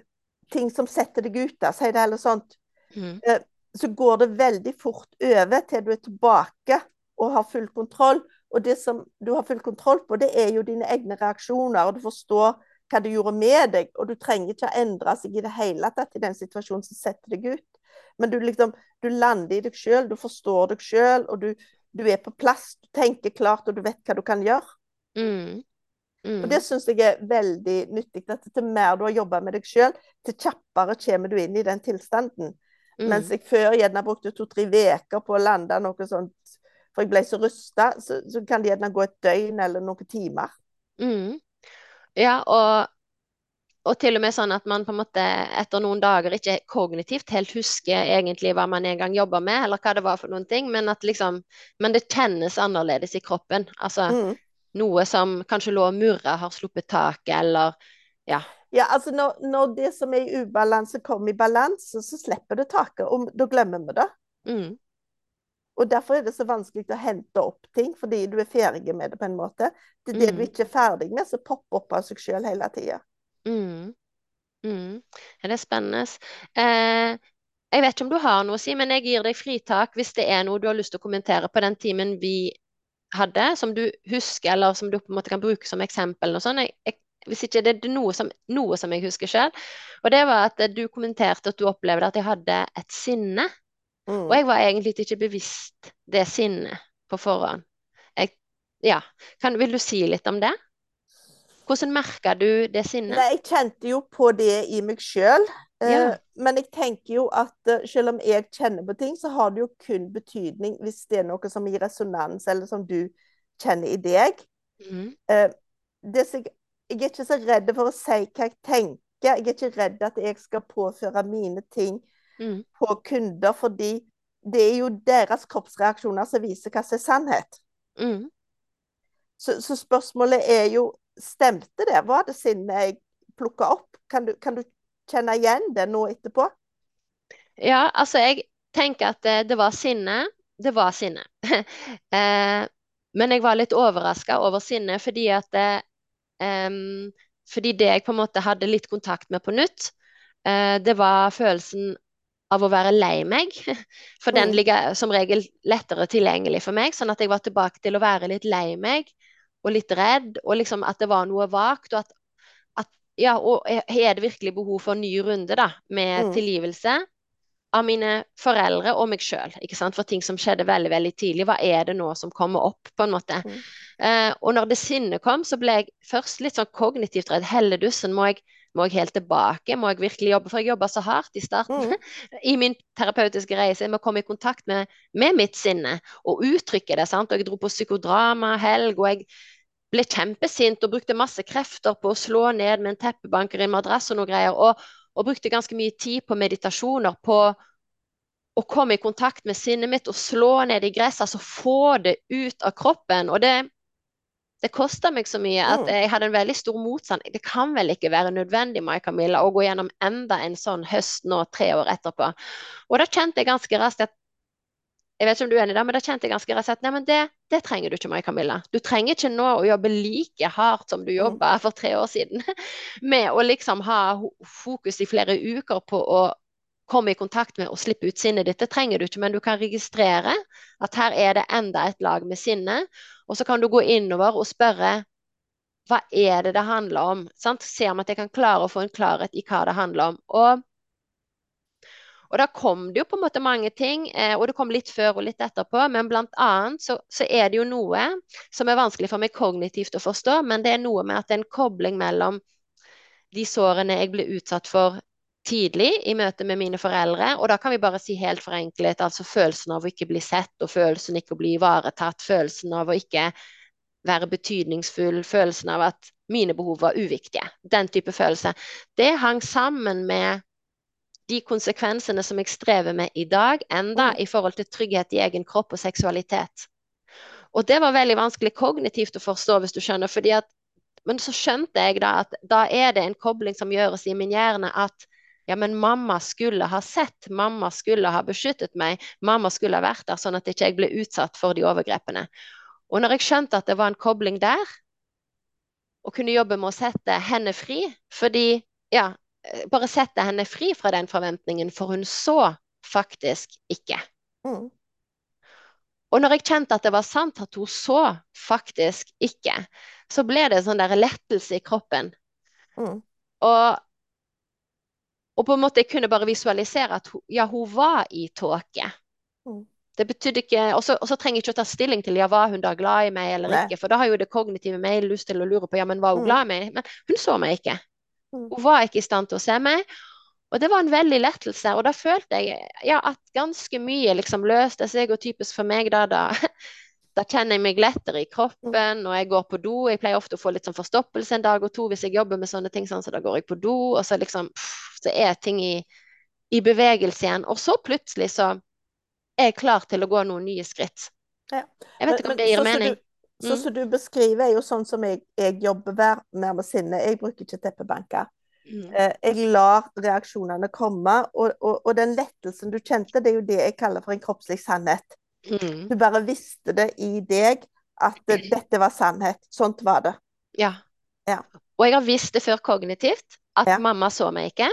ting som setter deg ut der, sier det eller sånt. Mm. Eh, så går det veldig fort over til du er tilbake og har full kontroll. Og det som du har full kontroll på, det er jo dine egne reaksjoner. Og du forstår hva det gjorde med deg. Og du trenger ikke å endre seg i det hele tatt i den situasjonen som setter deg ut. Men du liksom, du lander i deg sjøl, du forstår deg sjøl, og du, du er på plass, du tenker klart, og du vet hva du kan gjøre. Mm. Mm. Og Det syns jeg er veldig nyttig. at Til mer du har jobba med deg sjøl, til kjappere kommer du inn i den tilstanden. Mm. Mens jeg før gjerne brukte to-tre uker på å lande noe sånt, for jeg ble så rusta, så, så, kan det gjerne gå et døgn eller noen timer. Mm. Ja, og og til og med sånn at man på en måte etter noen dager ikke kognitivt helt husker egentlig hva man en gang jobba med, eller hva det var for noen ting, men at liksom Men det kjennes annerledes i kroppen. Altså mm. noe som kanskje lå og murra, har sluppet taket, eller ja. Ja, altså når, når, det som er i ubalanse, kommer i balanse, så slipper det taket, og da glemmer vi det. Mm. Og Derfor er det så vanskelig å hente opp ting, fordi du er ferdig med det på en måte. Det, det mm. du ikke er ferdig med, så popper opp av seg sjøl hele tida. Mm. Mm. Ja, det er spennende. Eh, jeg vet ikke om du har noe å si, men jeg gir deg fritak hvis det er noe du har lyst til å kommentere på den timen vi hadde, som du husker, eller som du på en måte kan bruke som eksempel? Og sånn. Jeg, jeg, hvis ikke det er noe som, noe som jeg husker sjøl. Og det var at du kommenterte at du opplevde at jeg hadde et sinne. Og Mm. jeg var egentlig ikke bevisst det sinnet på forhånd. Jeg, ja. Kan, vil du si litt om det? Hvordan merka du det sinnet? Nei, jeg kjente jo på det i meg sjøl. Ja. Men jeg tenker jo at eh, selv om jeg kjenner på ting, så har det jo kun betydning hvis det er noe som gir resonans, eller som du kjenner i deg. Mhm. Eh, det jeg er ikke så redd for å si hva jeg tenker. Jeg er ikke redd at jeg skal påføre mine ting Mhm. på kunder, fordi det er jo deres kroppsreaksjoner som viser hva som er sannhet. Mm. Så, så spørsmålet er jo Stemte det? Var det sinnet jeg plukka opp? Kan du, kan du kjenne igjen det nå etterpå? Ja, altså jeg tenker at det, det var sinne. Det var sinne. eh, men jeg var litt overraska over sinnet fordi at det, um, Fordi det jeg på en måte hadde litt kontakt med på nytt, eh, det var følelsen av å være lei meg. For den Mm. ligger som regel lettere tilgjengelig for meg. Sånn at jeg var tilbake til å være litt lei meg og litt redd, og liksom at det var noe vagt. Og at, at ja, og er det virkelig behov for en ny runde da, med Mm. tilgivelse? av mine foreldre og meg sjøl, for ting som skjedde veldig veldig tidlig. Hva er det nå som kommer opp, på en måte? Mm. Eh, og når det sinnet kom, så ble jeg først litt sånn kognitivt redd. Helledussen, må jeg, må jeg helt tilbake? Må jeg virkelig jobbe? For jeg jobba så hardt i starten Mm. i min terapeutiske reise med å komme i kontakt med, med mitt sinne og uttrykke det. sant? Og jeg dro på psykodrama helg, og jeg ble kjempesint og brukte masse krefter på å slå ned med en teppebanker i en madrass og noe greier. Og, og brukte ganske mye tid på meditasjoner, på å komme i kontakt med sinnet mitt og slå ned i gresset, altså få det ut av kroppen. Og det, det kosta meg så mye at jeg hadde en veldig stor motstand. Det kan vel ikke være nødvendig, Mai Camilla, å gå gjennom enda en sånn høst nå, tre år etterpå. Og da kjente jeg ganske raskt at jeg vet ikke om du er enig da, men da kjente jeg ganske raskt at nei, men det, det trenger du ikke, Mai Camilla. Du trenger ikke nå å jobbe like hardt som du Mm. jobba for tre år siden, med å liksom ha fokus i flere uker på å komme i kontakt med og slippe ut sinnet ditt. Det trenger du ikke, men du kan registrere at her er det enda et lag med sinne, og så kan du gå innover og spørre hva er det det handler om? Sant? Se om at jeg kan klare å få en klarhet i hva det handler om. Og og da kom det jo på en måte mange ting, eh, og det kom litt før og litt etterpå, men blant annet så, så er det jo noe som er vanskelig for meg kognitivt å forstå, men det er noe med at det er en kobling mellom de sårene jeg ble utsatt for tidlig i møte med mine foreldre, og da kan vi bare si helt forenklet, altså følelsen av å ikke bli sett, og følelsen ikke å bli ivaretatt, følelsen av å ikke være betydningsfull, følelsen av at mine behov var uviktige. Den type følelse. Det hang sammen med de konsekvensene som jeg strever med i dag, enda Mm. i forhold til trygghet i egen kropp og seksualitet. Og det var veldig vanskelig kognitivt å forstå, hvis du skjønner. at, Men så skjønte jeg da at da er det en kobling som gjøres i min hjerne at ja, men mamma skulle ha sett, mamma skulle ha beskyttet meg, mamma skulle ha vært der sånn at ikke jeg ble utsatt for de overgrepene. Og når jeg skjønte at det var en kobling der, og kunne jobbe med å sette henne fri, fordi ja, bare sette henne fri fra den forventningen, for hun så faktisk ikke. Mm. Og når jeg kjente at det var sant at hun så faktisk ikke, så ble det en sånn der lettelse i kroppen. Mm. Og, og på en måte jeg kunne bare visualisere at hun, ja, hun var i tåke. Mm. Det betydde ikke Og så trenger jeg ikke å ta stilling til ja, var hun da glad i meg eller Nei. ikke, for da har jo det kognitive meg lyst til å lure på ja, men var hun Mm. glad i meg? Men hun så meg ikke. Mm. Hun var ikke i stand til å se meg. Og det var en veldig lettelse, og da følte jeg ja, at ganske mye liksom løste seg, og typisk for meg da, da, da kjenner jeg meg lettere i kroppen, og jeg går på do. Jeg pleier ofte å få litt sånn forstoppelse en dag og to hvis jeg jobber med sånne ting, sånn, så da går jeg på do, og så liksom pff, Så er ting i, i bevegelse igjen. Og så plutselig så er jeg klar til å gå noen nye skritt. Ja. Jeg vet ikke om det gir mening. Sånn Mm. som du beskriver, er jo sånn som jeg, jeg jobber hver mer med sinne. Jeg bruker ikke teppebenker. Mm. Eh, jeg lar reaksjonene komme, og, og, og den lettelsen du kjente, det er jo det jeg kaller for en kroppslig sannhet. Mm. Du bare visste det i deg at dette var sannhet. Sånt var det. Ja. Ja. Og jeg har visst det før kognitivt, at Ja. mamma så meg ikke.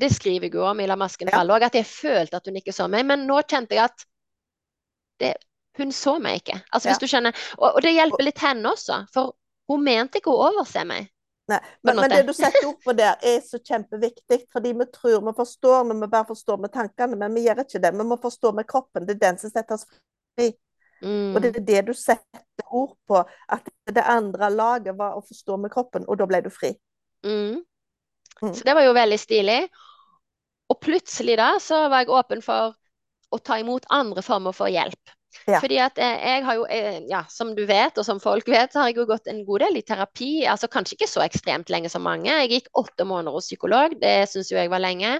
Det skriver jeg jo om i La masken Ja. falle òg, at jeg følte at hun ikke så meg. Men nå kjente jeg at det, hun så meg ikke. Altså Ja. hvis du skjønner, og, og det hjelper litt henne også, for hun mente ikke å overse meg. Nei, men, men det du setter opp på der, er så kjempeviktig. Fordi vi tror vi forstår når vi bare forstår med tankene, men vi gjør ikke det. Vi må forstå med kroppen. Det er den som setter oss fri. Og det Mm, er det du setter ord på. At det andre laget var å forstå med kroppen, og da ble du fri. mm. Mm. Så det var jo veldig stilig. Og plutselig da så var jeg åpen for å ta imot andre former for hjelp. Ja. Fordi at eh, jeg har jo, eh, ja, som du vet, og som folk vet, så har jeg jo gått en god del i terapi. Altså kanskje ikke så ekstremt lenge som mange. Jeg gikk åtte måneder hos psykolog, det syns jo jeg var lenge.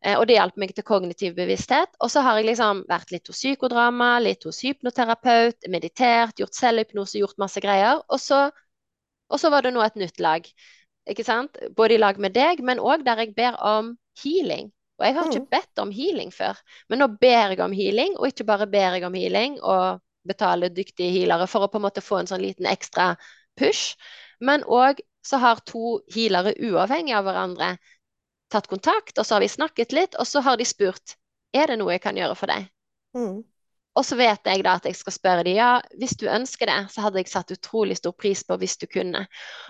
Eh, Og det hjalp meg til kognitiv bevissthet. Og så har jeg liksom vært litt hos psykodrama, litt hos hypnoterapeut, meditert, gjort selvhypnose, gjort masse greier. Og så, og så var det nå et nytt lag. Ikke sant? Både i lag med deg, men òg der jeg ber om healing. Og jeg har ikke Mm. bedt om healing før, men nå ber jeg om healing, og ikke bare ber jeg om healing og betaler dyktige healere for å på en måte få en sånn liten ekstra push, men òg så har to healere uavhengig av hverandre tatt kontakt, og så har vi snakket litt, og så har de spurt er det noe jeg kan gjøre for deg. Mm. Og så vet jeg da at jeg skal spørre dem, ja, hvis du ønsker det, så hadde jeg satt utrolig stor pris på hvis du kunne.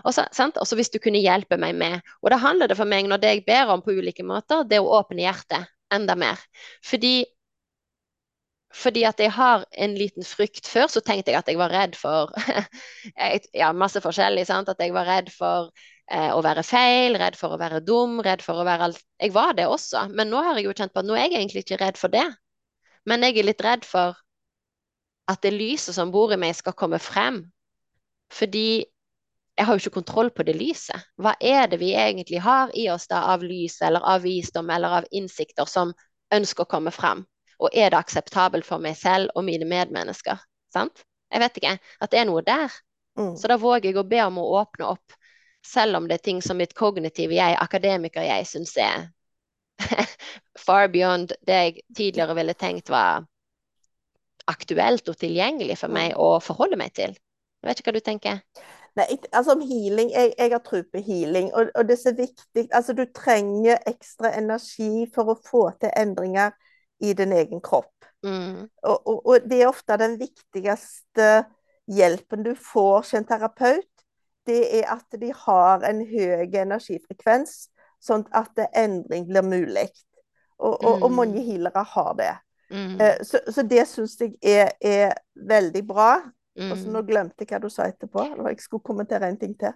Og så. Hvis du kunne hjelpe meg med. Og da handler det for meg, når det jeg ber om på ulike måter, det er å åpne hjertet enda mer. Fordi, fordi at jeg har en liten frykt før, så tenkte jeg at jeg var redd for ja, masse forskjellig, sant? At jeg var redd for eh, å være feil, redd for å være dum, redd for å være alt. Jeg var det også, men nå har jeg jo kjent på at nå er jeg egentlig ikke redd for det. Men jeg er litt redd for at det lyset som bor i meg, skal komme frem. Fordi jeg har jo ikke kontroll på det lyset. Hva er det vi egentlig har i oss da av lys, eller av visdom, eller av innsikter som ønsker å komme frem? Og er det akseptabelt for meg selv og mine medmennesker? Sant? Jeg vet ikke. At det er noe der. Mm. Så da våger jeg å be om å åpne opp. Selv om det er ting som mitt kognitive jeg, akademiker jeg, syns er far beyond det jeg tidligere ville tenkt var aktuelt og tilgjengelig for meg å forholde meg til. Jeg vet ikke hva du tenker. Nei, altså om healing, jeg, jeg har tro på healing, og, og det er så viktig. Altså du trenger ekstra energi for å få til endringer i din egen kropp. Mm, Og, og, og det er ofte den viktigste hjelpen du får som terapeut. Det er at de har en høy energifrekvens, sånn at endring blir mulig. Og, og, og Mm. mange healere har det. mm, Eh, Så, så det syns jeg er, er veldig bra. Og så mm. nå glemte jeg hva du sa etterpå. Eller Jeg skulle kommentere en ting til,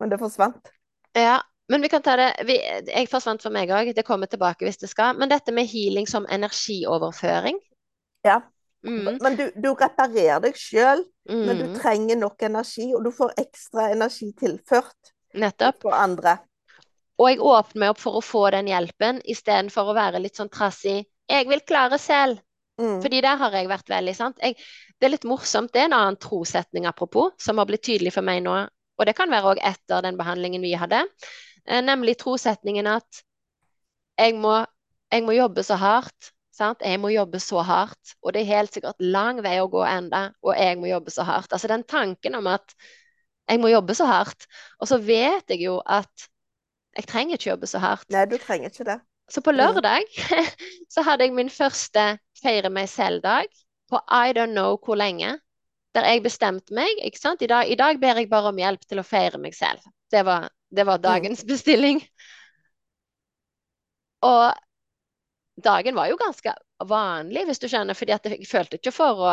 men det forsvant. Ja, men vi kan ta det vi, Jeg forsvant for meg òg, det kommer tilbake hvis det skal. Men dette med healing som energioverføring Ja. mm, Men du, du reparerer deg sjøl, men du mm, trenger nok energi, og du får ekstra energi tilført Nettopp. på andre. Og jeg åpner meg opp for å få den hjelpen, istedenfor å være litt sånn trassig. Jeg vil klare selv. Mm. Fordi der har jeg vært veldig, sant. Jeg, det er litt morsomt, det er en annen trosetning apropos, som har blitt tydelig for meg nå. Og det kan være òg etter den behandlingen vi hadde. Eh, nemlig trosetningen at jeg må, jeg må jobbe så hardt. Sant? Jeg må jobbe så hardt. Og det er helt sikkert lang vei å gå enda, og jeg må jobbe så hardt. Altså den tanken om at jeg må jobbe så hardt. Og så vet jeg jo at jeg trenger ikke jobbe så hardt. Nei, du trenger ikke det. Så på Mm. lørdag så hadde jeg min første feire meg selv-dag på I don't know hvor lenge. Der jeg bestemte meg, ikke sant. I dag, I dag ber jeg bare om hjelp til å feire meg selv. Det var, det var dagens bestilling. Og dagen var jo ganske vanlig, hvis du skjønner, fordi jeg følte ikke for å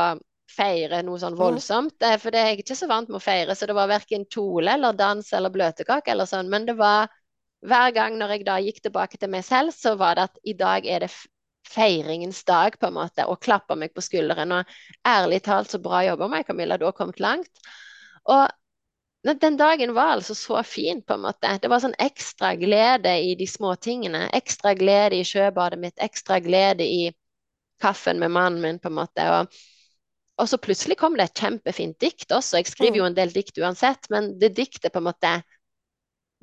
feire noe sånn Mm. voldsomt. eh, For det er jeg ikke så vant med å feire, så det var verken kjole eller dans eller bløtkake eller sånn. Men det var hver gang når jeg da gikk tilbake til meg selv, så var det at i dag er det feiringens dag, på en måte, og klappa meg på skulderen. Og ærlig talt, så bra jobba meg, Camilla, du har kommet langt. Og den dagen var altså så fin, på en måte. Det var sånn ekstra glede i de små tingene. Ekstra glede i sjøbadet mitt, ekstra glede i kaffen med mannen min, på en måte. Og, og så plutselig kom det et kjempefint dikt også. Jeg skriver jo en del dikt uansett, men det diktet på en måte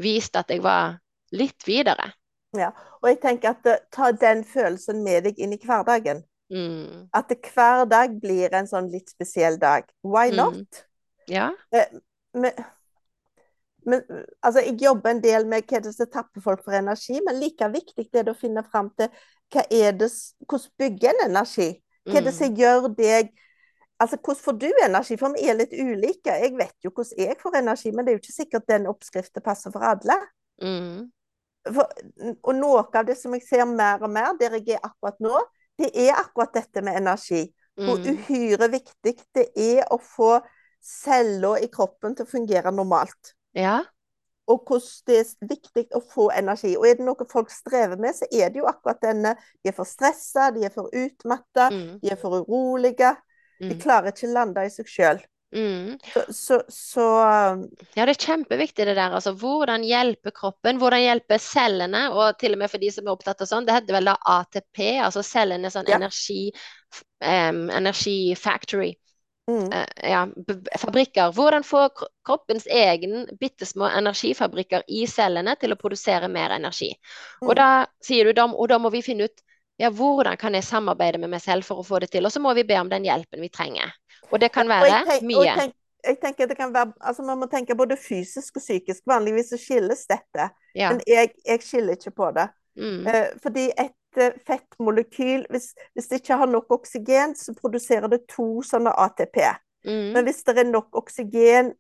viste at jeg var litt videre. Ja. Og jeg tenker at eh, ta den følelsen med deg inn i hverdagen. Mm. At hver dag blir en sånn litt spesiell dag. Why Mm. not? Ja. Men, men altså, jeg jobber en del med hva det er som tapper folk for energi, men like viktig er det å finne fram til hva er det, hvordan bygger en energi? Hva er det Mm. som gjør deg Altså, hvordan får du energi? For vi er litt ulike. Jeg vet jo hvordan jeg får energi, men det er jo ikke sikkert den oppskriften passer for alle. Mm. For, og noe av det som jeg ser mer og mer, der jeg er akkurat nå, det er akkurat dette med energi. Hvor Mm. uhyre viktig det er å få celler i kroppen til å fungere normalt. Ja. Og hvordan det er viktig å få energi. Og er det noe folk strever med, så er det jo akkurat denne De er for stressa, de er for utmatta, Mm. de er for urolige. De Mm. klarer ikke å lande i seg sjøl. Mm. Så, så, så um, Ja, det er kjempeviktig det der. Altså, hvordan hjelpe kroppen, hvordan hjelpe cellene, og til og med for de som er opptatt av sånn, det heter vel da ATP, altså cellene sånn Ja. energi, um, energi factory. mm, Uh, ja, fabrikker. Hvordan få kroppens egen bitte små energifabrikker i cellene til å produsere mer energi. Og Mm. da sier du, da, og da må vi finne ut ja, hvordan kan jeg samarbeide med meg selv for å få det til. Og så må vi be om den hjelpen vi trenger. Og det kan være tenk- mye. jeg tenk- jeg tenker det kan være, altså Man må tenke både fysisk og psykisk. Vanligvis så skilles dette, Ja. men jeg, jeg skiller ikke på det. Mm. Eh, fordi et eh, fettmolekyl, hvis, hvis det ikke har nok oksygen, så produserer det to sånne ATP. Men Mm. hvis det er nok oksygen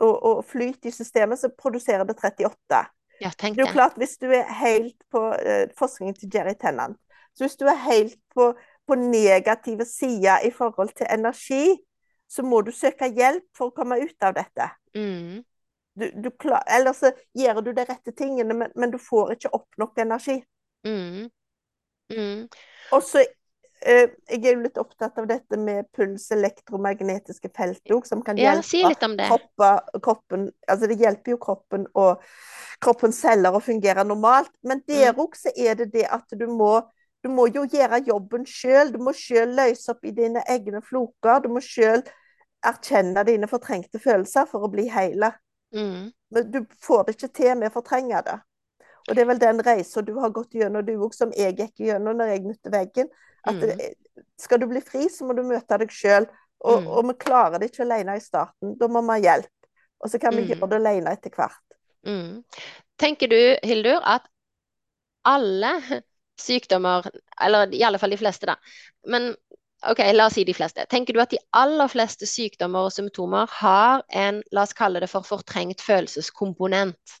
og, og flyt i systemet, så produserer det 38. Ja, tenk Det er jo klart, hvis du er helt på eh, forskningen til Jerry Tennant, så hvis du er helt på, på negative sider i forhold til energi, så må du søke hjelp for å komme ut av dette. Mm. Du, du klar, ellers så gjør du de rette tingene, men, men du får ikke opp nok energi. Mm. Mm. Og så eh, Jeg er jo litt opptatt av dette med puls, elektromagnetiske felt òg, som kan Ja, hjelpe si om det. kroppa, kroppen Altså det hjelper jo kroppen og kroppens celler å fungere normalt. Men der Mm. òg så er det det at du må du må jo gjøre jobben sjøl. Du må sjøl løse opp i dine egne floker. Du må sjøl erkjenne dine fortrengte følelser for å bli hele. Mm. Men du får det ikke til med å fortrenge det. Og det er vel den reisa du har gått gjennom, du òg, som jeg gikk gjennom når jeg møtte veggen. At Mm. skal du bli fri, så må du møte deg sjøl. Og, Mm. og vi klarer det ikke alene i starten. Da må vi ha hjelp. Og så kan vi Mm. gjøre det alene etter hvert. Mm. Tenker du, Hildur, at alle sykdommer, eller i alle fall de fleste, da, men ok, la oss si de fleste, tenker du at de aller fleste sykdommer og symptomer har en, la oss kalle det for fortrengt følelseskomponent?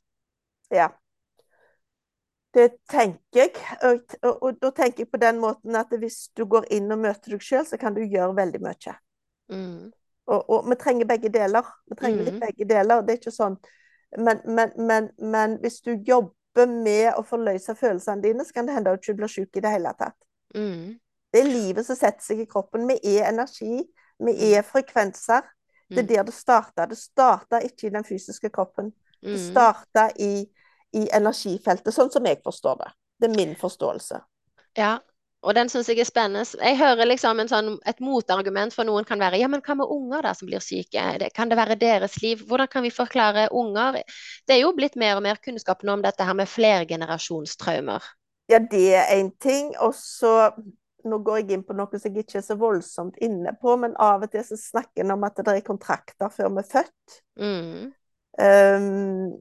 Ja. Det tenker jeg. Og, og, og da tenker jeg på den måten at hvis du går inn og møter deg sjøl, så kan du gjøre veldig mye. Mm. Og, og vi trenger begge deler. Vi trenger litt Mhm. begge deler. Det er ikke sånn Men, men, men, men hvis du jobber med å forløse følelsene dine, så kan det hende at du ikke blir syk i det hele tatt. Mm. Det er livet som setter seg i kroppen. Vi er energi. Vi er frekvenser. Det er Mm. der det starta. Det starta ikke i den fysiske kroppen. Det Mm. starta i, i energifeltet, sånn som jeg forstår det. Det er min forståelse. Ja, og den syns jeg er spennende. Jeg hører liksom en sånn, et motargument for noen kan være ja, men hva med unger da som blir syke? Kan det være deres liv? Hvordan kan vi forklare unger? Det er jo blitt mer og mer kunnskap nå om dette her med flergenerasjonstraumer. Ja, det er én ting. Og så Nå går jeg inn på noe som jeg ikke er så voldsomt inne på, men av og til så snakker en om at det er kontrakter før vi er født. Mm. Um,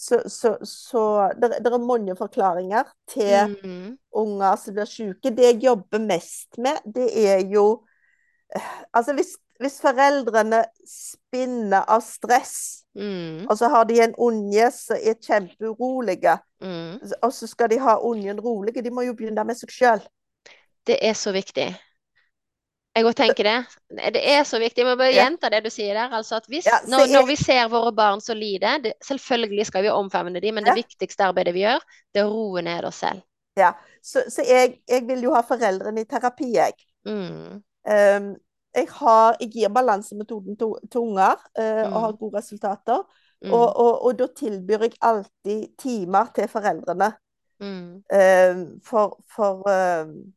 så så, så det, det er mange forklaringer til Mm. unger som blir syke. Det jeg jobber mest med, det er jo Altså, hvis, hvis foreldrene spinner av stress, Mm. og så har de en unge som er kjempeurolige, Mm. og så skal de ha ungen rolig, de må jo begynne med seg sjøl. Det er så viktig. Jeg òg tenker det. Det er så viktig. Jeg må bare gjenta det du sier der. Altså hvis, Ja, når, når vi ser våre barn så lide, det, selvfølgelig skal vi omfavne dem, men det Ja. viktigste arbeidet vi gjør, det er å roe ned oss selv. Ja. Så, så jeg, jeg vil jo ha foreldrene i terapi, jeg. Mm. Um, jeg, har, jeg gir balansemetoden til, til unger og Mm. har gode resultater. Mm. Og, og, og da tilbyr jeg alltid timer til foreldrene. Mm. Um, for for um,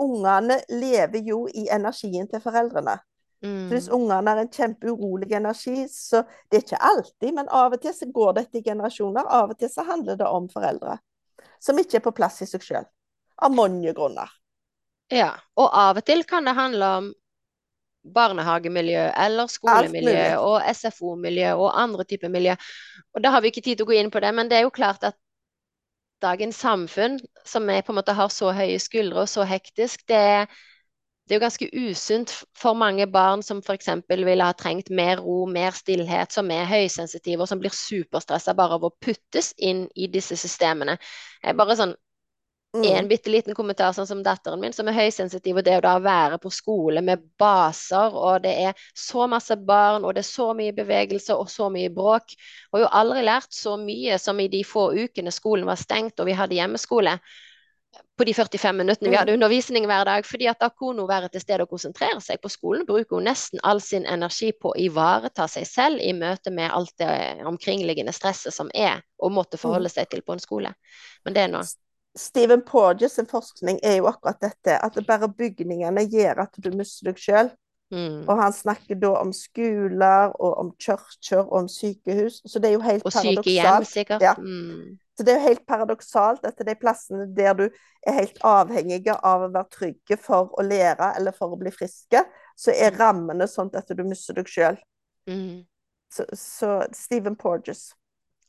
ungene lever jo i energien til foreldrene. Så hvis Mm. ungene har en kjempeurolig energi, så det er ikke alltid, men av og til så går dette i generasjoner. Av og til så handler det om foreldre som ikke er på plass i seg sjøl. Av mange grunner. Ja, og av og til kan det handle om barnehagemiljø eller skolemiljø og SFO-miljø og andre typer miljø. Og da har vi ikke tid til å gå inn på det, men det er jo klart at dagens samfunn, som er på en måte har så høye skuldre og så hektisk, det, det er jo ganske usunt for mange barn som f.eks. ville ha trengt mer ro, mer stillhet, som er høysensitive og som blir superstressa bare av å puttes inn i disse systemene. Jeg bare sånn en Mm. bitte liten kommentar, sånn som datteren min, som er høysensitiv, og det å da være på skole med baser, og det er så masse barn, og det er så mye bevegelse og så mye bråk. Og jeg har aldri lært så mye som i de få ukene skolen var stengt og vi hadde hjemmeskole. På de 45 minuttene vi Mm. hadde undervisning hver dag. fordi at da kunne hun være til stede og konsentrere seg. På skolen bruker hun nesten all sin energi på å ivareta seg selv i møte med alt det omkringliggende stresset som er, og måtte forholde seg til på en skole. Men det er nå. Stephen Porges forskning er jo akkurat dette, at det bare bygningene gjør at du mister deg sjøl. Mm. Og han snakker da om skoler og om kirker og om sykehus. Så det er jo helt Og sykehjem, paradoksalt. sikkert. Ja. Mm. Så det er jo helt paradoksalt at de plassene der du er helt avhengig av å være trygge for å lære eller for å bli friske, så er rammene sånn at du mister deg sjøl. Mm. Så, så Stephen Porges.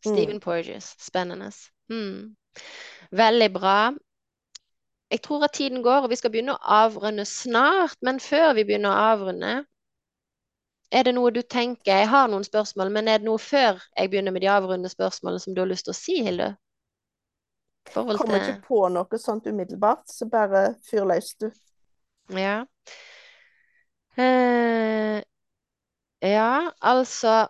Mm. Stephen Porges. Spennende. Mm. Veldig bra. Jeg tror at tiden går, og vi skal begynne å avrunde snart. Men før vi begynner å avrunde, er det noe du tenker Jeg har noen spørsmål, men er det noe før jeg begynner med de avrundende spørsmålene som du har lyst til å si, Hilde? Forhold Kommer ikke på noe sånt umiddelbart, så bare fyr løs, du. Ja. Eh, ja, altså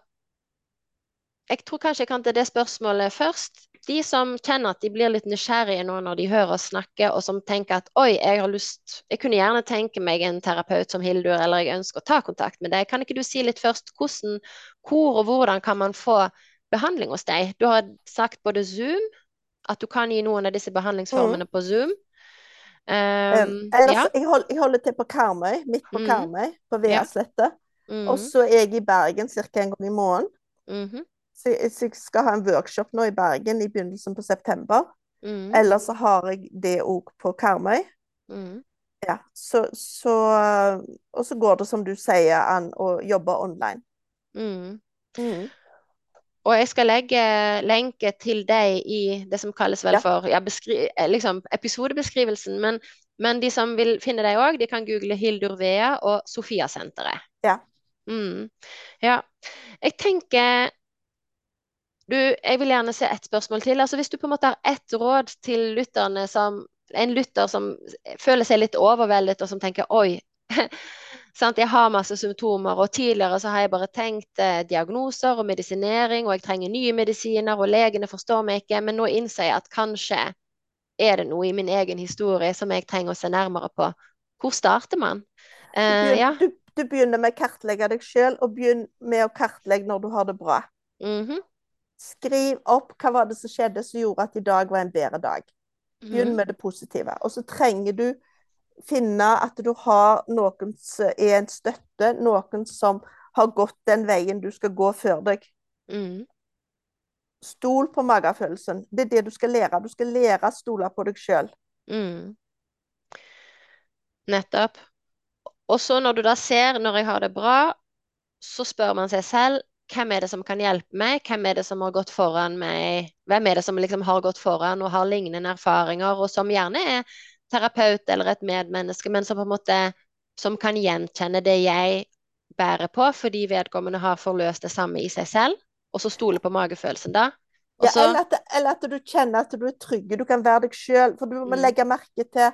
Jeg tror kanskje jeg kan til det spørsmålet først. De som kjenner at de blir litt nysgjerrige nå når de hører oss snakke, og som tenker at oi, jeg har lyst Jeg kunne gjerne tenke meg en terapeut som Hildur, eller jeg ønsker å ta kontakt med deg. Kan ikke du si litt først hvordan, hvor og hvordan kan man få behandling hos deg? Du har sagt både Zoom, at du kan gi noen av disse behandlingsformene på Zoom. Um, ellers, ja. jeg, hold, jeg holder til på Karmøy, midt på mm. Karmøy, på Ja. Mm Og så er jeg i Bergen ca. en gang i måneden. mhm, Så jeg, så jeg skal ha en workshop nå i Bergen i begynnelsen på september. Mm. Eller så har jeg det òg på Karmøy. Mm. Ja, så, så Og så går det, som du sier, an å jobbe online. Mm. Mm. Og jeg skal legge lenke til deg i det som kalles vel for ja, eh, liksom episodebeskrivelsen. Men, men de som vil finne deg òg, de kan google Hildur Vea og Sofia-senteret. Ja. Mm. ja. Jeg tenker du, jeg vil gjerne se ett spørsmål til. Altså Hvis du på en måte har ett råd til lytterne som En lytter som føler seg litt overveldet, og som tenker oi, sant, jeg har masse symptomer, og tidligere så har jeg bare tenkt eh, diagnoser og medisinering, og jeg trenger nye medisiner, og legene forstår meg ikke, men nå innser jeg at kanskje er det noe i min egen historie som jeg trenger å se nærmere på. Hvor starter man? Du, Eh, ja. du, du begynner med å kartlegge deg sjøl, og begynn med å kartlegge når du har det bra. Mhm, Skriv opp hva var det som skjedde som gjorde at i dag var en bedre dag. Begynn mhm, med det positive. Og så trenger du finne at du har noen som er en støtte, noen som har gått den veien du skal gå før deg. Mm. Stol på magefølelsen. Det er det du skal lære. Du skal lære å stole på deg sjøl. Mm. Nettopp. Og så når du da ser når jeg har det bra, så spør man seg selv hvem er det som kan hjelpe meg, hvem er det som har gått foran meg, hvem er det som liksom har gått foran og har lignende erfaringer, og som gjerne er terapeut eller et medmenneske, men som på en måte som kan gjenkjenne det jeg bærer på, fordi vedkommende har forløst det samme i seg selv, og så stole på magefølelsen da. Også, Ja, eller, at, eller at du kjenner at du er trygg. Du kan være deg sjøl. For du må Mm. legge merke til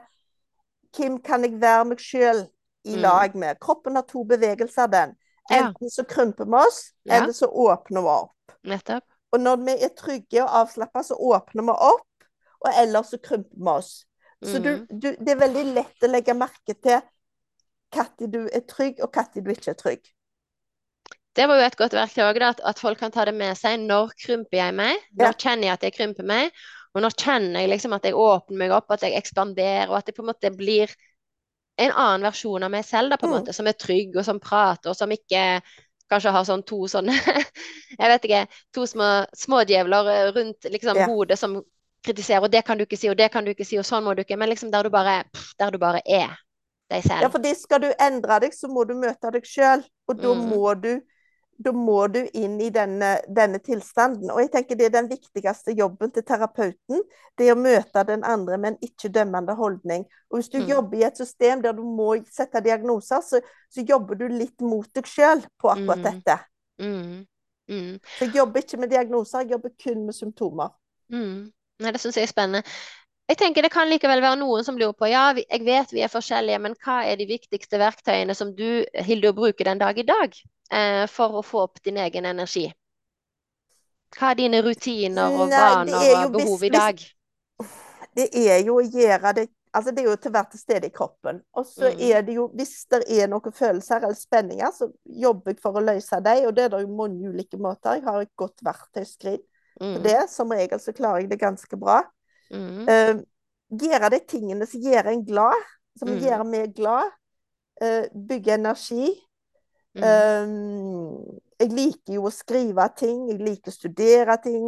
hvem kan jeg være meg sjøl i Mm. lag med. Kroppen har to bevegelser, den. Enten så krymper vi oss, Ja. eller så åpner vi opp. nettopp. Og når vi er trygge og avslappa, så åpner vi opp, og ellers så krymper vi oss. Så du, Mm. du, det er veldig lett å legge merke til når du er trygg, og når du ikke er trygg. Det var jo et godt verktøy òg, at, at folk kan ta det med seg. Når krymper jeg meg? Når Ja. kjenner jeg at jeg krymper meg? Og når kjenner jeg liksom at jeg åpner meg opp, at jeg ekspanderer, og at det på en måte blir en annen versjon av meg selv, da, på en Mm. måte, som er trygg, og som prater, og som ikke kanskje har sånn to sånne Jeg vet ikke. To små smådjevler eh, rundt liksom yeah. hodet som kritiserer, og det kan du ikke si, og det kan du ikke si, og sånn må du ikke. Men liksom der du bare, pff, der du bare er deg selv. Ja, fordi skal du endre deg, så må du møte deg sjøl. Og da Mm. må du da må du inn i denne, denne, tilstanden. Og jeg tenker det er den viktigste jobben til terapeuten. Det er å møte den andre med en ikke-dømmende holdning. Og hvis du mm. jobber i et system der du må sette diagnoser, så, så jobber du litt mot deg sjøl på akkurat mm. dette. Mm. Mm. Så jeg jobber ikke med diagnoser, jeg jobber kun med symptomer. Mm. Nei, det syns jeg er spennende. Jeg tenker Det kan likevel være noen som lurer på ja, jeg vet vi er forskjellige, men hva er de viktigste verktøyene som du Hildur, bruker den dag i dag for å få opp din egen energi? Hva er dine rutiner og vaner og behov i dag? Det er jo å gjøre det altså Det er jo til hvert sted i kroppen. Og så mm. er det jo, hvis det er noen følelser eller spenninger, så jobber jeg for å løse dem. Og det er det jo mange ulike måter. Jeg har et godt verktøyskrin mm. det. Som regel så klarer jeg det ganske bra. Mm. Uh, gjøre de tingene som gjør en glad, som mm. gjør meg glad. Uh, bygge energi. Um, jeg liker jo å skrive ting, jeg liker å studere ting.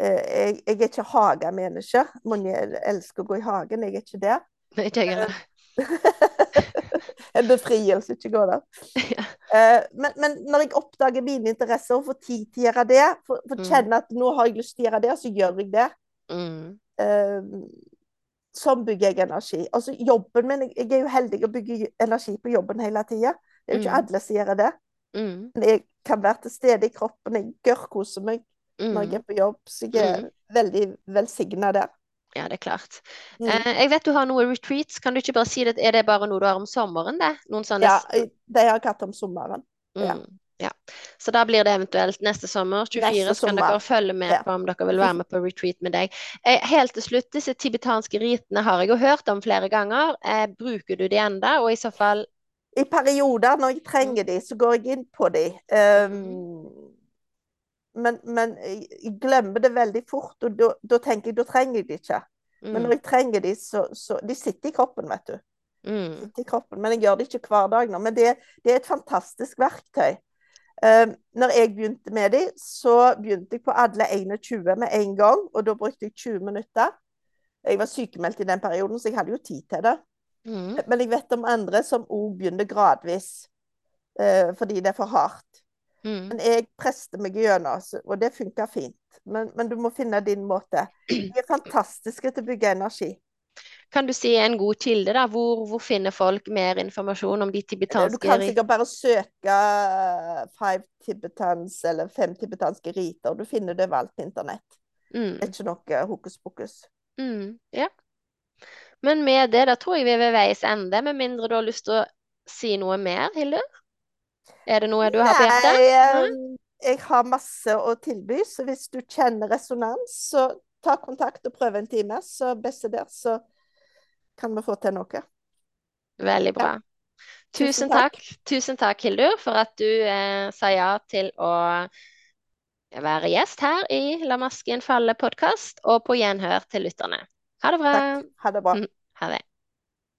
Uh, jeg, jeg, er ikke hagemenneske. Mange elsker å gå i hagen, jeg er ikke det. Nei, ikke jeg heller. en befrielse, ikke gå der. Ja. Uh, men, men, når jeg oppdager mine interesser og får tid til å gjøre det, for, for mm. kjenne at nå har jeg lyst til å gjøre det, så gjør jeg det. Mm. Sånn bygger jeg energi. Altså jobben min, Jeg er jo heldig å bygge energi på jobben hele tida. Det er jo ikke mm. alle som gjør det. Mm. Men jeg kan være til stede i kroppen. Jeg gørrkoser meg mm. når jeg er på jobb. Så jeg er veldig velsigna der. Ja, det er klart. Mm. Eh, jeg vet du har noe retreats. Kan du ikke bare si det? Er det bare noe du har om sommeren, det? Sånne... Ja, det har jeg hatt om sommeren. Ja. Mm. Ja. Så da blir det eventuelt neste sommer, 24, neste så kan dere følge med på om dere vil være med på retreat med deg. Eh, helt til slutt, disse tibetanske ritene har jeg jo hørt om flere ganger. Eh, bruker du de enda, og i så fall I perioder, når jeg trenger de, så går jeg inn på de. Um, men, men, jeg glemmer det veldig fort, og da tenker jeg da trenger jeg de ikke. Men når mm. jeg trenger de, så, så De sitter i kroppen, vet du. Mm. Sitter i kroppen, Men jeg gjør det ikke hver dag nå. Men det, det er et fantastisk verktøy. Um, når jeg begynte med de, så begynte jeg på alle 21 med en gang. Og da brukte jeg 20 minutter. Jeg var sykemeldt i den perioden, så jeg hadde jo tid til det. Mm. Men jeg vet om andre som òg begynner gradvis, uh, fordi det er for hardt. Mm. Men jeg prester meg gjennom, og det funker fint. Men, men, du må finne din måte. De er fantastiske til å bygge energi. Kan du si en god kilde, da? Hvor, hvor, finner folk mer informasjon om de tibetanske Du kan sikkert bare søke five tibetans eller fem tibetanske riter. Du finner det overalt på internett. Mm. Det er ikke noe hokus pokus. Mm, ja. Men med det, da tror jeg vi er ved veis ende, med mindre du har lyst til å si noe mer, Hilde? Er det noe du har på hjertet? Nei, um, jeg har masse å tilby, så hvis du kjenner resonans, så ta kontakt og prøv en time. Så beste der, så kan vi få til noe. Veldig bra. Ja. Tusen, takk. Tusen takk, Hildur, for at du eh, sa ja til å være gjest her i La masken falle-podkast, og på gjenhør til lytterne. Ha det bra. Takk. Ha det bra. Ha det.